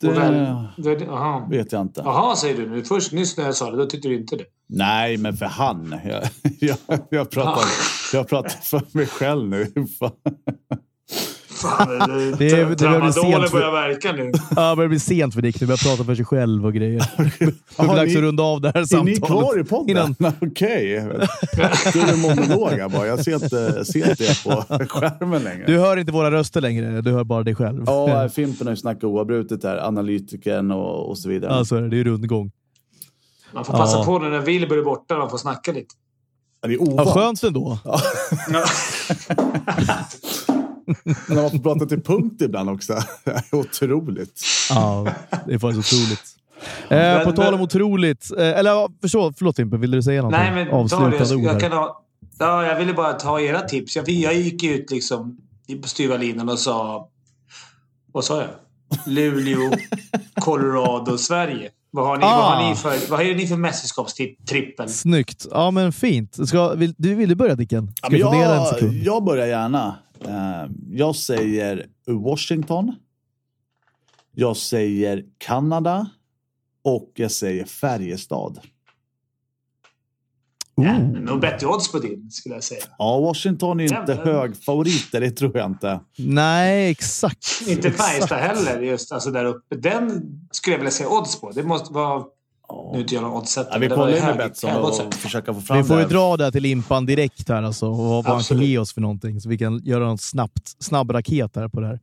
S2: det
S3: väl, det, aha.
S2: vet jag inte.
S3: Jaha, säger du nu. Först nyss när jag sa det, då tyckte du inte det.
S2: Nej, men för han. Jag, jag, jag, pratar, jag pratar för mig själv nu. Fan.
S3: Det,
S1: Det-
S3: det,
S1: det börjar sent för-
S3: börjar verka nu.
S1: Ja, det börjar bli sent för Dick nu. börjar prata för sig själv och grejer. Det är dags att runda av det här
S2: Är
S1: samtalet.
S2: ni kvar i podden?
S1: Innan-
S2: Okej. Du är monolog bara. Jag ser inte, ser inte er på skärmen längre.
S1: Du hör inte våra röster längre. Du hör bara dig själv.
S2: Ja, Fimpen har ju snackat oavbrutet där. Analytikern och, och så vidare.
S1: Ja, så är det. Det är rundgång.
S3: Man får passa
S1: Ja.
S3: på när Wilbur är borta. Man får snacka lite.
S2: Ja, det är
S1: Ja,
S2: ovant.
S1: skönt ändå.
S2: När man får prata till punkt ibland också. Otroligt.
S1: Ja, det är faktiskt otroligt. Eh,
S3: Men-
S1: på tal om otroligt. Eh, eller ja, förlåt, Fimpen, ville du säga någonting?
S3: Nej, men.
S1: Avslutande ord
S3: Jag,
S1: här.
S3: kan ha, ja, jag ville bara ta era tips. Jag, jag gick ut liksom på styva linan och sa... Vad sa jag? Luleå, Colorado, Sverige. Vad har ni, vad har
S1: Ah.
S3: ni för, vad har ni för mästerskapstrippel?
S1: Snyggt. Ja, men fint. Ska, vill, du, vill du börja Dicken? Ska
S2: Ja,
S1: jag fundera en
S2: jag,
S1: sekund?
S2: jag börjar gärna. Eh, Jag säger Washington. Jag säger Kanada. Och jag säger Färjestad.
S1: Oh.
S3: Nog bättre odds på din, skulle jag säga.
S2: Ja, Washington är inte
S3: Jävlar.
S2: högfavoriter, det tror jag inte.
S1: Nej, exakt.
S3: Inte. Färjestad heller, just alltså där uppe. Den skulle jag vilja säga odds på. Det måste vara...
S2: Ja.
S3: Nu är inte jag någon oddsättare.
S2: Ja, vi
S3: det
S2: kollar ju med Betsson
S3: här.
S2: och försöka få fram
S1: Vi får ju
S2: det.
S1: dra det till Impan direkt här alltså, och vad han kan ge oss för någonting. Så vi kan göra något snabbt, snabb raket här på det här.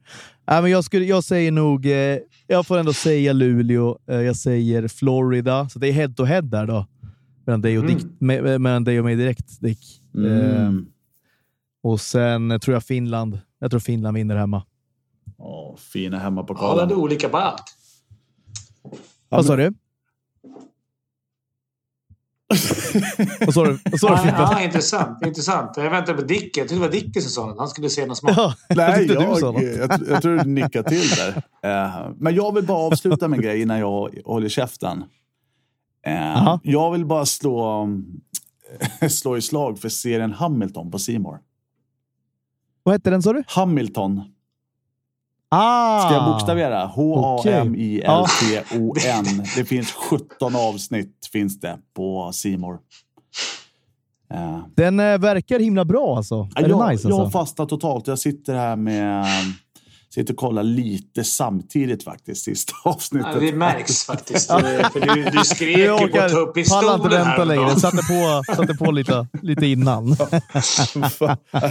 S1: Nej, men jag, skulle, jag säger nog, eh, jag får ändå säga Luleå, eh, jag säger Florida. Så det är head to head där då. Mellan dig och,
S3: Mm.
S1: Dick, me, mellan dig och mig direkt, Dick. Eh,
S2: Mm.
S1: och sen eh, tror jag Finland. Jag tror Finland vinner hemma.
S2: Ja, fina
S3: det
S2: hemmapokalen.
S3: hade olika på allt.
S1: Vad sa du? Du? Vad sa du
S3: Ja, ja, intressant. intressant. Jag väntade på Dicke. Jag tyckte det var Dicke som sa något. Han skulle säga något smart.
S1: Ja, jag
S2: Nej, jag,
S1: något.
S2: jag, jag tror du nickade till där. Eh, men jag vill bara avsluta med en grej innan jag håller käften. Eh,
S1: Jaha.
S2: jag vill bara slå, slå i slag för serien Hamilton på Simor.
S1: Vad hette den sa du?
S2: Hamilton.
S1: Ah!
S2: Ska jag bokstavera? H-A-M-I-L-T-O-N. Det finns 17 avsnitt finns det på Simor. Eh,
S1: Den eh, verkar himla bra alltså. Är
S2: jag,
S1: det nice
S2: jag har
S1: alltså?
S2: fastnat totalt. Jag sitter här med... Sitter och kollar lite samtidigt faktiskt, sista avsnittet.
S3: Ja, det märks faktiskt. För du, du skrek
S1: Jag
S3: ju på att ta upp
S1: orkar, pallar inte
S3: pistolen
S1: vänta
S3: här.
S1: längre. Satte på, satte på lite, lite innan.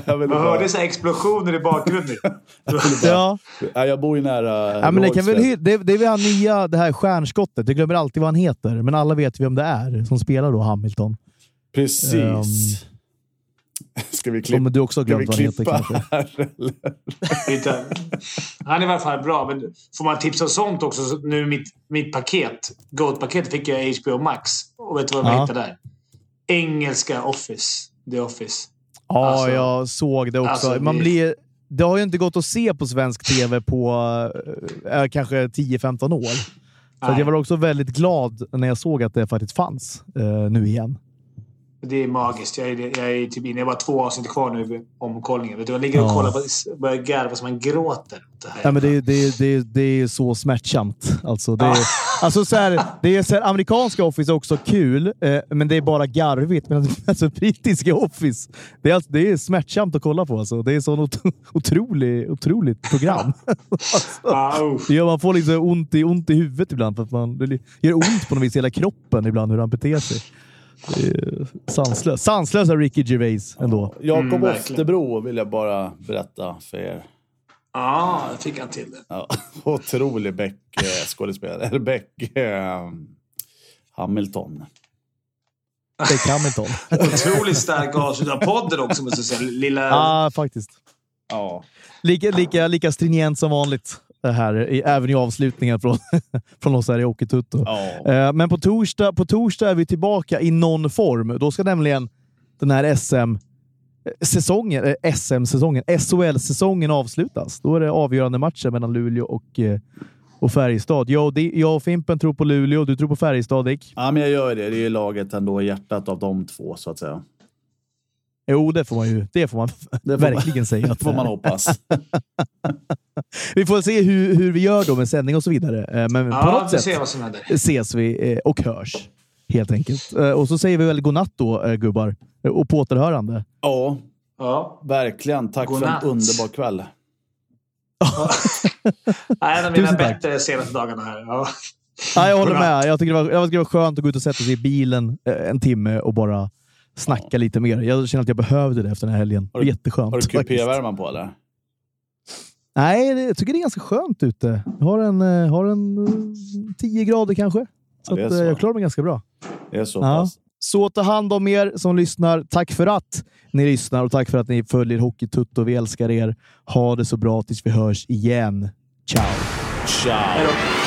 S2: jag,
S3: Man
S2: bara,
S3: hörde så explosioner i bakgrunden.
S1: ja.
S2: ja, jag bor ju nära
S1: Ja, men det, kan väl, det, det är väl han nya, det här stjärnskottet. Jag glömmer alltid vad han heter, men alla vet vem det är som spelar då Hamilton.
S2: Precis.
S1: Ehm,
S2: Ska vi klippa?
S1: Om du också glömt vad han heter kanske.
S2: här
S3: Han är i alla fall bra, men får man tips om sånt också? Så nu mitt, mitt paket, Goat-paket, fick jag HBO Max. Och vet du vad man
S1: Ja.
S3: hittar där? Engelska Office. The Office.
S1: Ja,
S3: Alltså-
S1: jag såg det också.
S3: alltså,
S1: Man
S3: det-
S1: blir, det har ju inte gått att se på svensk tv på äh, kanske 10-15 år. Så jag var också väldigt glad när jag såg att det faktiskt fanns eh, nu igen.
S3: Det är magiskt. Jag är, jag är typ inne. Jag har bara två avsnitt kvar nu. Vet du, jag ligger och
S1: Ja.
S3: kollar på börjar garva så man gråter. åt Det här.
S1: Ja, men det, är- det, det, det är så smärtsamt. Alltså, det, är, alltså, så här, det är så här, amerikanska Office är också kul, eh, men det är bara garvigt. Men alltså, brittiska Office, det är, alltså, det är smärtsamt att kolla på. Alltså. Det är så ot otroligt, otroligt program. alltså, det gör, man får liksom ont, i, ont i huvudet ibland. För att man, det gör ont på något vis i hela kroppen ibland hur han beter sig. Det är sanslöst. Sanslösa Ricky Gervais ändå.
S2: Jakob
S3: Mm.
S2: Oftebro vill jag bara berätta för er.
S3: Ja, jag fick han till det.
S2: Ja, otrolig Beck-skådespelare. Eller Beck... Eh, Hamilton.
S1: Beck Hamilton.
S3: Otroligt stark avslut av podden också, måste jag säga. Lilla...
S1: Ja, faktiskt.
S2: Ja.
S1: Lika, lika, lika stringent som vanligt det här, i, även i avslutningen från, från oss här i Hockeytutto.
S2: ja.
S1: Eh, Men på torsdag, på torsdag är vi tillbaka i någon form. Då ska nämligen den här SM säsongen, eh, SM-säsongen, SHL-säsongen avslutas. Då är det avgörande matcher mellan Luleå och, eh, och Färjestad. Jag och, jag och Fimpen tror på Luleå, du tror på Färjestad, Dick.
S2: ja, men jag gör det. Det är ju laget ändå, hjärtat av de två, så att säga.
S1: Jo, det får man ju det får man
S2: Det får
S1: verkligen säga.
S2: Det får man hoppas.
S1: vi får se hur, hur vi gör då med sändning och så vidare. Eh, Men på
S3: Ja,
S1: något
S3: vi får
S1: sätt
S3: se vad som händer.
S1: ses vi eh, och hörs. Helt enkelt. Eh, Och så säger vi väl godnatt då, gubbar. Och på återhörande.
S2: Ja,
S3: Ja.
S2: verkligen. Tack
S3: Godnatt.
S2: för en underbar kväll.
S3: Nej, en av mina bättre senaste dagarna här. Ja.
S1: Ja, jag håller med. Jag tycker, det var, jag tycker det var skönt att gå ut och sätta sig i bilen en timme och bara snacka lite mer. Jag känner att jag behövde det efter den här helgen.
S2: Har du-
S1: Jätteskönt.
S2: Har du
S1: faktiskt.
S2: kupévärmen på eller?
S1: Nej, jag tycker det är ganska skönt ute. Jag har en, eh, har en eh, 10 grader kanske. Så,
S2: Ja,
S1: att, eh,
S2: så.
S1: jag klarar mig ganska bra.
S2: Det är så
S1: Ja.
S2: pass.
S1: Så ta hand om er som lyssnar. Tack för att ni lyssnar och tack för att ni följer Hockeytutto. Vi älskar er. Ha det så bra tills vi hörs igen. Ciao!
S2: Ciao!